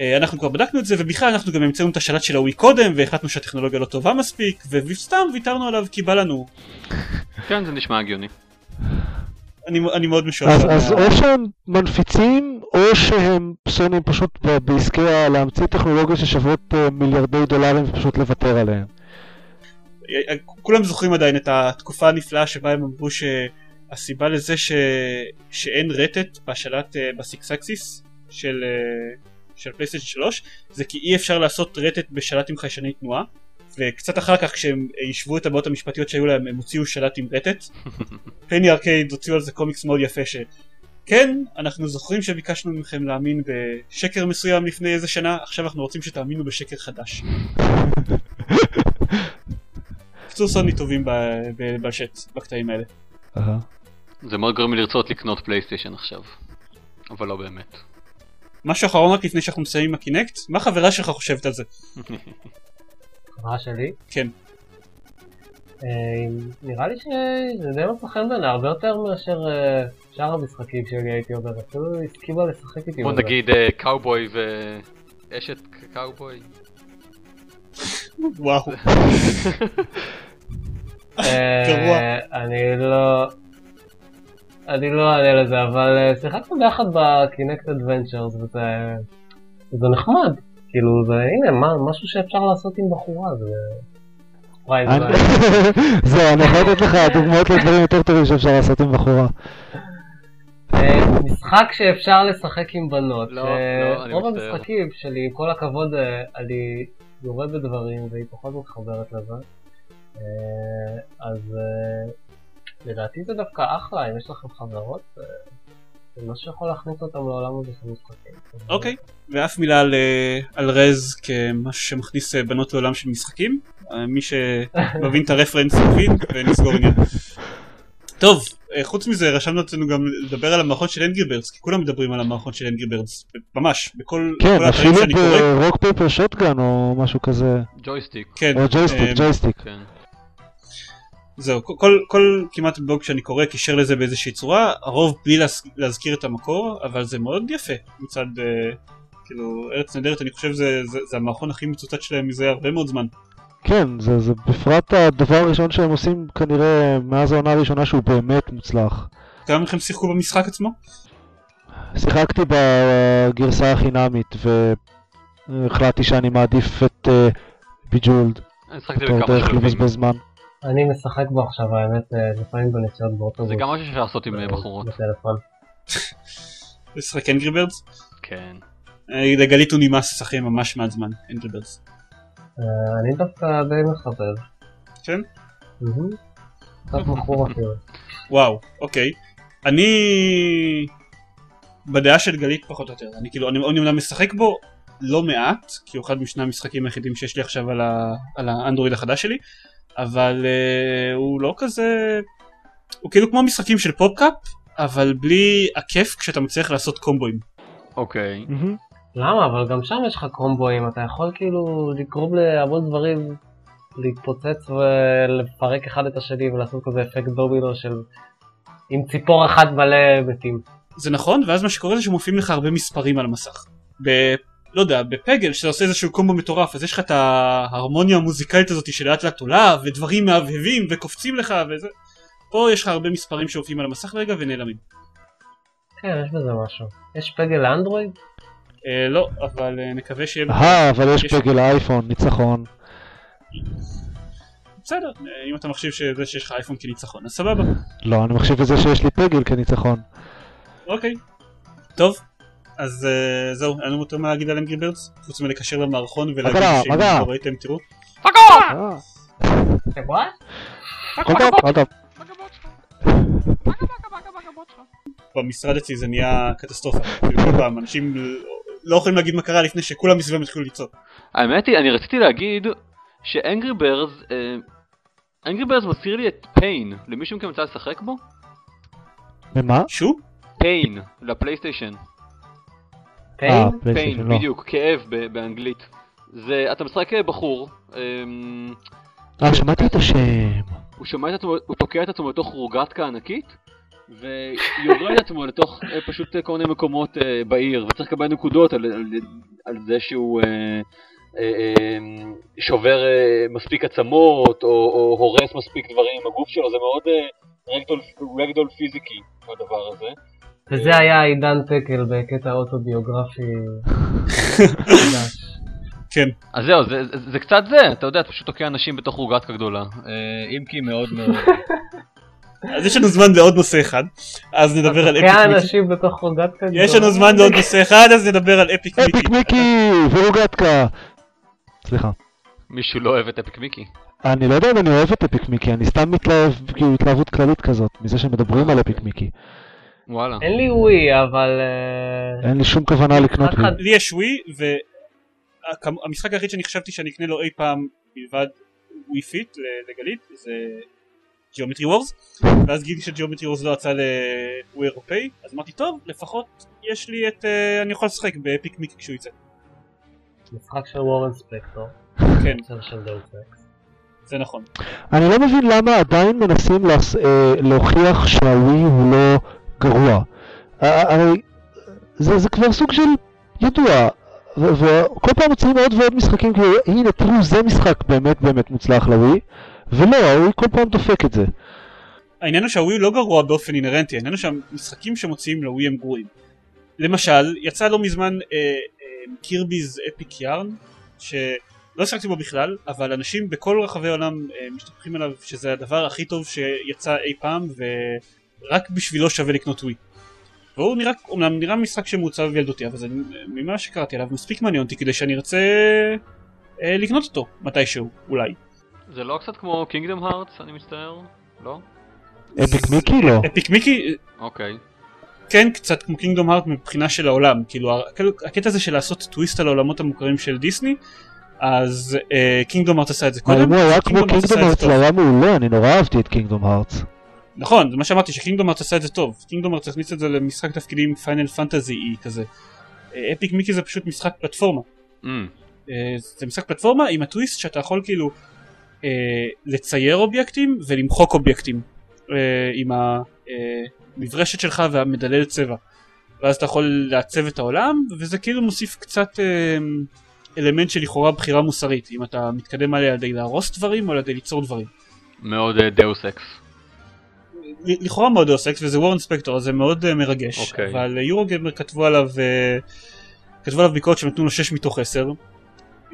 אה, אנחנו כבר בדקנו את זה ובכלל אנחנו גם המצאנו את השלט של הווי קודם והחלטנו שהטכנולוגיה לא טובה מספיק וסתם ויתרנו עליו כי בא לנו כן, זה נשמע הגיוני. אני, אני מאוד משועשע. אז, אז או שהם מנפיצים, או שהם סוני פשוט בעסקי להמציא טכנולוגיות ששוות אה, מיליארדי דולרים ופשוט לוותר עליהן. כולם זוכרים עדיין את התקופה הנפלאה שבה הם אמרו שהסיבה לזה ש... שאין רטט בשלט אה, בסיקס אקסיס של, אה, של פלייסטיישן 3 זה כי אי אפשר לעשות רטט בשלט עם חיישני תנועה וקצת אחר כך כשהם יישבו את הבעיות המשפטיות שהיו להם הם הוציאו שלט עם רטט *laughs* Penny Arcade הוציאו על זה קומיקס מאוד יפה ש... כן, אנחנו זוכרים שביקשנו מכם להאמין בשקר מסוים לפני איזה שנה, עכשיו אנחנו רוצים שתאמינו בשקר חדש. *laughs* בקיצור סוני טובים בש-, בקטעים האלה. זה מאוד גורם לי לרצות לקנות פלייסטיישן עכשיו. אבל לא באמת. משהו אחרון רק לפני שאנחנו מסיימים עם הקינקט, מה החברה שלך חושבת על זה? *laughs* חברה שלי. כן. אה, נראה לי שזה די מצא חן בעיניה, הרבה יותר מאשר אה, שאר המשחקים שלי הייתי אומר, אפילו הסכימה לשחק איתי. בוא. נגיד קאובוי ואשת קאובוי. וואו. *laughs* אה, גרוע. אני לא... אני לא אענה לזה, אבל אה, שיחקנו ביחד בקינקט אדוונצ'רס וזה... זה נחמד. כאילו זה, הנה, מה, משהו שאפשר לעשות עם בחורה, זה... וואי, זה... אני- זהו, אני יכול לתת לך דוגמאות לדברים יותר טובים שאפשר לעשות עם בחורה. אה, משחק שאפשר לשחק עם בנות. לא, אה, לא, אני רוב מצטער. המשחקים שלי, עם כל הכבוד, אני יורד בדברים והיא פחות מתחברת לזה. אז לדעתי זה דווקא אחלה, אם יש לכם חברות, אה, זה משהו שיכול להכניס אותם לעולם הזה של משחקים. אוקיי. ואף מילה על, אה, על רז כמשהו שמכניס אה, בנות לעולם של משחקים. מי שמבין את הרפרנס מבין ונסגור עניין. טוב, חוץ מזה רשמנו אצלנו גם לדבר על המערכות של אנגרי ברדס, כי כולם מדברים על המערכות של אנגרי ברדס, ממש, בכל כן, אפילו. ברוק פייפר שוטגן או משהו כזה, ג'ויסטיק. כן, או ג'ויסטיק, ג'ויסטיק. זהו, כל, כל, כל כמעט בלוג שאני קורא קישר לזה באיזושהי צורה, הרוב בלי להז, להזכיר את המקור, אבל זה מאוד יפה מצד, אה, כאילו, ארץ נהדרת, אני חושב זה, זה, זה המערכון הכי מצוטט שלהם מזה הרבה מאוד זמן. כן, זה זה בפרט הדבר הראשון שהם עושים כנראה מאז העונה הראשונה שהוא באמת מוצלח. כמה מכם שיחקו במשחק עצמו? שיחקתי בגרסה החינמית והחלטתי שאני מעדיף את אה, Bejeweled. אני שחקתי בתור בכמה שלבים. לבזבז זמן. אני משחק בו עכשיו, האמת, אה, לפעמים בנסיעות באוטובוס. זה גם משהו שאפשר לעשות עם אה, בחורות. בטלפון. לשחק Angry Birds? כן. אה, לגלית הוא נמאס לשחק ממש מעט זמן, Angry Birds. אה, אני דווקא די מחבב. כן? קצת מכור *laughs* אפילו. וואו, אוקיי. אני בדעה של גלית פחות או יותר. אני כאילו, אני אני אומנם משחק בו לא מעט, כי הוא אחד משני המשחקים היחידים שיש לי עכשיו על, ה, על האנדרואיד החדש שלי, אבל uh, הוא לא כזה... הוא כאילו כמו משחקים של פופקאפ, אבל בלי הכיף כשאתה מצליח לעשות קומבואים. אוקיי. מהמם. למה? אבל גם שם יש לך קומבואים, אתה יכול כאילו לגרום להמון דברים להתפוצץ ולפרק אחד את השני ולעשות כזה אפקט דומינו של עם ציפור אחת מלא מתים. זה נכון, ואז מה שקורה זה שמופיעים לך הרבה מספרים על המסך. לא יודע, בפגל, שאתה עושה איזשהו קומבו מטורף, אז יש לך את ההרמוניה המוזיקלית הזאת שלאט לאט עולה, ודברים מהבהבים וקופצים לך וזה. פה יש לך הרבה מספרים שהופיעים על המסך רגע ונעלמים. כן, יש בזה משהו. יש פגל לאנדרואיד? אה, לא, אבל אה, נקווה שיהיה... אה, אבל יש יש- פגל אייפון, ניצחון. בסדר, אה, אם אתה מחשיב שזה שיש לך אייפון כניצחון, אז סבבה. לא, אני מחשיב את זה שיש לי פגל כניצחון. אוקיי. טוב, אז אה, זהו, אין לנו יותר מה להגיד על אנגרי ברדס, חוץ מלקשר למערכון ולהגיד שאם. לא ראיתם תראו. אה, הכל טוב. במשרד אצלי זה נהיה קטסטרופה. כאילו, כל פעם אנשים לא יכולים להגיד מה קרה לפני שכולם מסביבם התחילו לצעוק. האמת היא, אני רציתי להגיד שאנגרי ברז, אנגרי ברז מזכיר לי את פיין. למישהו מכם יצא לשחק בו? ומה? שו? פיין, לפלייסטיישן. פיין? אה, פיין, לא. בדיוק, כאב באנגלית. זה, אתה משחק אה, בחור, אמ, אה, שמעתי את השם. הוא שומע את עצמו, הוא תוקע את עצמו לתוך רוגטקה ענקית, ויורה את עצמו לתוך אה, פשוט כל מיני מקומות אה, בעיר, וצריך לקבל נקודות על, על, על זה שהוא אה, אה, אה, שובר מספיק עצמות, או, או הורס מספיק דברים עם הגוף שלו, זה מאוד רגדול, רגדול פיזיקי, הדבר הזה. וזה היה עידן תקל בקטע אוטוביוגרפי חדש. כן. אז זהו, זה, זה, זה קצת זה, אתה יודע, אתה פשוט תוקע אנשים בתוך רוגטקה גדולה, אה, אם כי מאוד מאוד... *laughs* אז יש לנו זמן לעוד נושא אחד, אז נדבר על אפיק תוקע מיקי. אנשים בתוך רוגטקה יש לנו זמן לעוד נושא אחד, אז נדבר על אפיק מיקי. אפיק מיקי ורוגטקה. סליחה. מישהו לא אוהב את אפיק מיקי. אני לא יודע אם אני אוהב את אפיק מיקי, אני סתם מתלהב, כאילו התלהבות כללית כזאת, מזה שמדברים על אפיק מיקי. וואלה. אין לי ווי, אבל... אה, אין לי שום כוונה לקנות אחד לי. יש ווי, והמשחק היחיד שאני חשבתי שאני אקנה לו אי פעם מלבד Wii Fit לגלית, זה Geometry Wars ואז גיליתי ש Geometry Wars לא יצא הוא אירופאי אז אמרתי טוב לפחות יש לי את אה, אני יכול לשחק ב Epic Mickey כשהוא יצא משחק של וורן ספקטור. כן. זה נכון אני לא מבין למה עדיין מנסים. אה, להוכיח שהווי הוא לא גרוע. הרי זה, זה כבר סוג של ידוע, ו- וכל פעם מוצאים עוד ועוד משחקים כאילו, הנה תראו זה משחק באמת באמת מוצלח לווי, ולא, הווי כל פעם דופק את זה. העניין הוא שהווי לא גרוע באופן אינהרנטי, העניין הוא שהמשחקים שמוציאים לווי הם גרועים. למשל, יצא לא מזמן אה, אה, קירביז אפיק יארן, שלא שחקתי בו בכלל, אבל אנשים בכל רחבי העולם אה, משתפכים עליו שזה הדבר הכי טוב שיצא אי פעם, ורק בשבילו שווה לקנות ווי. והוא נראה, אומנם נראה משחק שמעוצב ילדותי, אבל זה, ממה שקראתי עליו מספיק מעניין אותי כדי שאני ארצה אה, לקנות אותו מתישהו, אולי. זה לא קצת כמו קינגדום הארטס, אני מצטער? לא? אפיק מיקי לא. אפיק מיקי אוקיי. כן קצת כמו קינגדום הארט מבחינה של העולם כאילו כאילו, הקטע הזה של לעשות טוויסט על העולמות המוכרים של דיסני אז קינגדום הארט עשה את זה אבל קודם אם הוא היה כמו קינגדום את זה הארץ היה מעולה, אני נורא אהבתי את קינגדום הארץ. נכון זה מה שאמרתי שקינגדום הארט עשה את זה טוב קינגדום הארט הכניס את זה למשחק תפקידים פיינל פנטזי כזה אפיק מיקי זה פשוט משחק פלטפורמה Mm. אה, זה משחק פלטפורמה עם הטוויסט שאתה יכול כאילו אה, לצייר אובייקטים ולמחוק אובייקטים אה, עם המברשת שלך והמדלל צבע ואז אתה יכול לעצב את העולם וזה כאילו מוסיף קצת אה, אלמנט של לכאורה בחירה מוסרית אם אתה מתקדם עליה על ידי להרוס דברים או על ידי ליצור דברים. מאוד Deus Ex. לכאורה מאוד עוסק וזה וורן ספקטור אז זה מאוד אה, מרגש אוקיי. אבל Eurogamer כתבו עליו אה, כתבו עליו ביקורת שנתנו לו 6 מתוך 10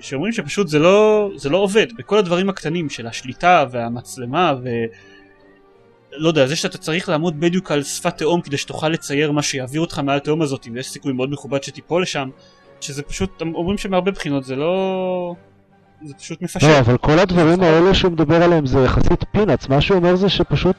שאומרים שפשוט זה לא זה לא עובד בכל הדברים הקטנים של השליטה והמצלמה ו... לא יודע זה שאתה צריך לעמוד בדיוק על שפת תהום כדי שתוכל לצייר מה שיעביר אותך מעל התהום הזאת ויש סיכוי מאוד מכובד שתיפול לשם שזה פשוט אומרים שמהרבה בחינות זה לא זה פשוט מפשט. לא, אבל כל הדברים האלה שהוא מדבר עליהם זה יחסית פינאץ, מה שהוא אומר זה שפשוט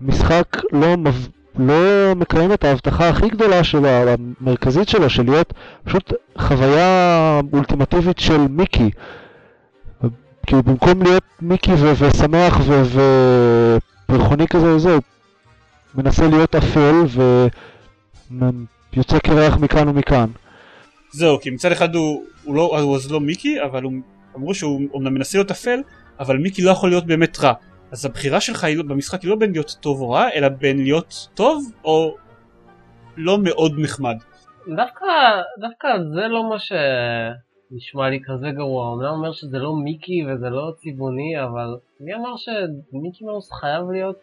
המשחק לא, מב... לא מקיים את ההבטחה הכי גדולה שלו, המרכזית שלו, של להיות פשוט חוויה אולטימטיבית של מיקי. כאילו במקום להיות מיקי ו- ושמח ו- ופרחוני כזה וזה, הוא מנסה להיות אפל ויוצא קרח מכאן ומכאן. זהו, כי מצד אחד הוא, הוא לא, הוא אז לא מיקי, אבל הוא, אמרו שהוא אומנם מנסה להיות אפל, אבל מיקי לא יכול להיות באמת רע. אז הבחירה שלך במשחק היא לא בין להיות טוב או רע, אלא בין להיות טוב או לא מאוד נחמד. דווקא, דווקא זה לא מה שנשמע לי כזה גרוע. אומנם אומר שזה לא מיקי וזה לא צבעוני, אבל מי אמר שמיקי מאוס חייב להיות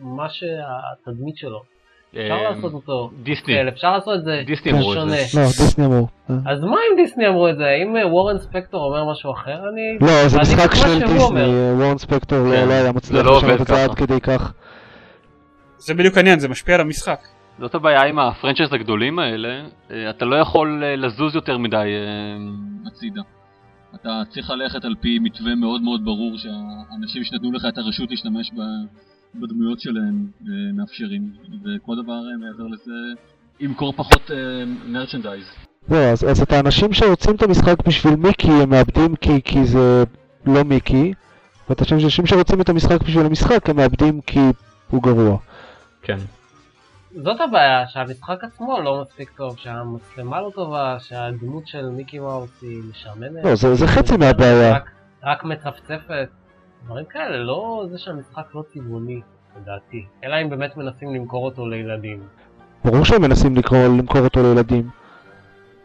מה שהתדמית שלו? אפשר אה, לעשות אותו. דיסני. כן, אפשר לעשות את זה דיסני אמרו את. זה. לא, דיסני אמרו. אה. אז מה אם דיסני אמרו את זה? אם אה, וורן ספקטור אומר משהו אחר, אני... לא, זה משחק של דיסני. וורן ספקטור לא כן, לא היה מצליח לא לשנות את זה עד. כדי כך. זה בדיוק העניין, זה משפיע על המשחק. זאת הבעיה עם הפרנצ'ייז הגדולים האלה, אה, אתה לא יכול לזוז יותר מדי הצידה. אתה צריך ללכת על פי מתווה מאוד מאוד ברור שהאנשים שנתנו לך את הרשות להשתמש ב- בדמויות שלהם אה, מאפשרים, וכל דבר אה, מעבר לזה, ימכור פחות מרצ'נדייז. לא, אז, אז את האנשים שרוצים את המשחק בשביל מיקי הם מאבדים כי, כי זה לא מיקי, ואת האנשים שרוצים את המשחק בשביל המשחק הם מאבדים כי הוא גרוע. כן. זאת הבעיה, שהמשחק עצמו לא מספיק טוב, שהמצלמה לא טובה, שהדמות של מיקי מאוס היא משעממת. לא, זה, זה חצי מהבעיה. רק, רק מצפצפת. דברים כאלה, לא זה שהמשחק לא צבעוני, לדעתי. אלא אם באמת מנסים למכור אותו לילדים. ברור שהם מנסים לקרוא, למכור אותו לילדים.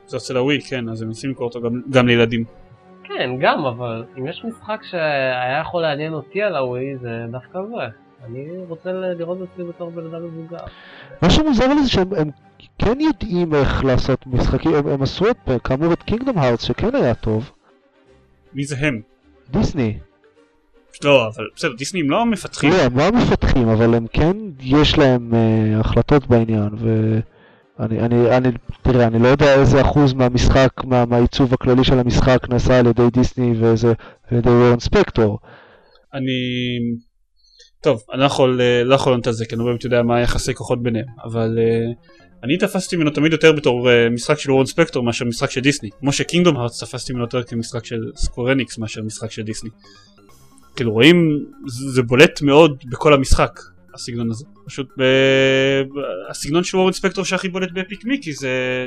זה אצל הווי, כן, אז הם מנסים למכור אותו גם, גם לילדים. כן, גם, אבל אם יש משחק שהיה יכול לעניין אותי על הווי, זה דווקא זה. אני רוצה לראות את עצמי בתור בן אדם מבוגר. מה שמוזר לי זה שהם הם כן יודעים איך לעשות משחקים, הם, הם עשו את, כאמור את קינגדום הארטס שכן היה טוב, מי זה הם? דיסני. לא, אבל בסדר, דיסני הם לא מפתחים. לא, הם לא המפתחים, אבל הם כן, יש להם אה, החלטות בעניין, ואני, אני, אני, תראה, אני לא יודע איזה אחוז מהמשחק, מה, מהעיצוב הכללי של המשחק נעשה על ידי דיסני ואיזה, על ידי וורן ספקטור. אני... טוב, אני לא יכול, אה, לא יכול לענות על זה, כי אני לא באמת יודע מה היחסי כוחות ביניהם, אבל אה, אני תפסתי ממנו תמיד יותר בתור אה, משחק של וורן ספקטור מאשר משחק של דיסני, כמו ש Kingdom Hearts תפסתי ממנו יותר כמשחק של Square Enix מאשר משחק של דיסני. כאילו רואים, זה בולט מאוד בכל המשחק, הסגנון הזה. פשוט ב... הסגנון של וורן ספקטור שהכי בולט ב Epic Mickey זה,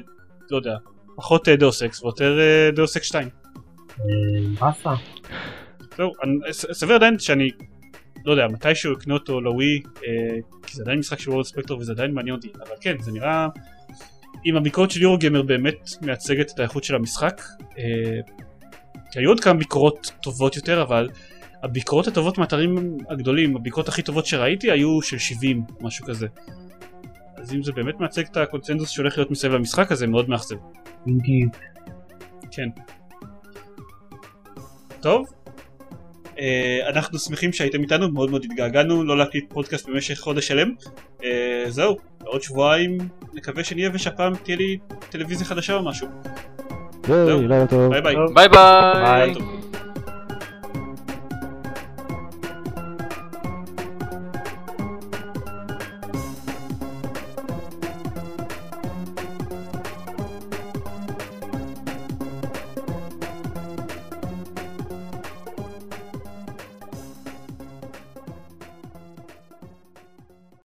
לא יודע, פחות Deus Ex ויותר Deus Ex 2. באסה. זהו, סביר עדיין שאני, לא יודע, מתישהו אקנה אותו לווי, אה, כי זה עדיין משחק של וורן ספקטור וזה עדיין מעניין אותי, אבל כן, זה נראה, אם הביקורת של Eurogamer באמת מייצגת את האיכות של המשחק, אה, כי היו עוד כמה ביקורות טובות יותר, אבל הביקורות הטובות מהאתרים הגדולים, הביקורות הכי טובות שראיתי היו של 70, משהו כזה. אז אם זה באמת מייצג את הקונצנזוס שהולך להיות מסביב למשחק, אז זה מאוד מאכזב. בדיוק. כן. טוב. Uh, אנחנו שמחים שהייתם איתנו, מאוד מאוד התגעגענו, לא להקליט פודקאסט במשך חודש שלם. Uh, זהו, עוד שבועיים נקווה שנהיה ושהפעם תהיה לי טלוויזיה חדשה או משהו. יאי, לילה טוב. ביי ביי. ביי ביי!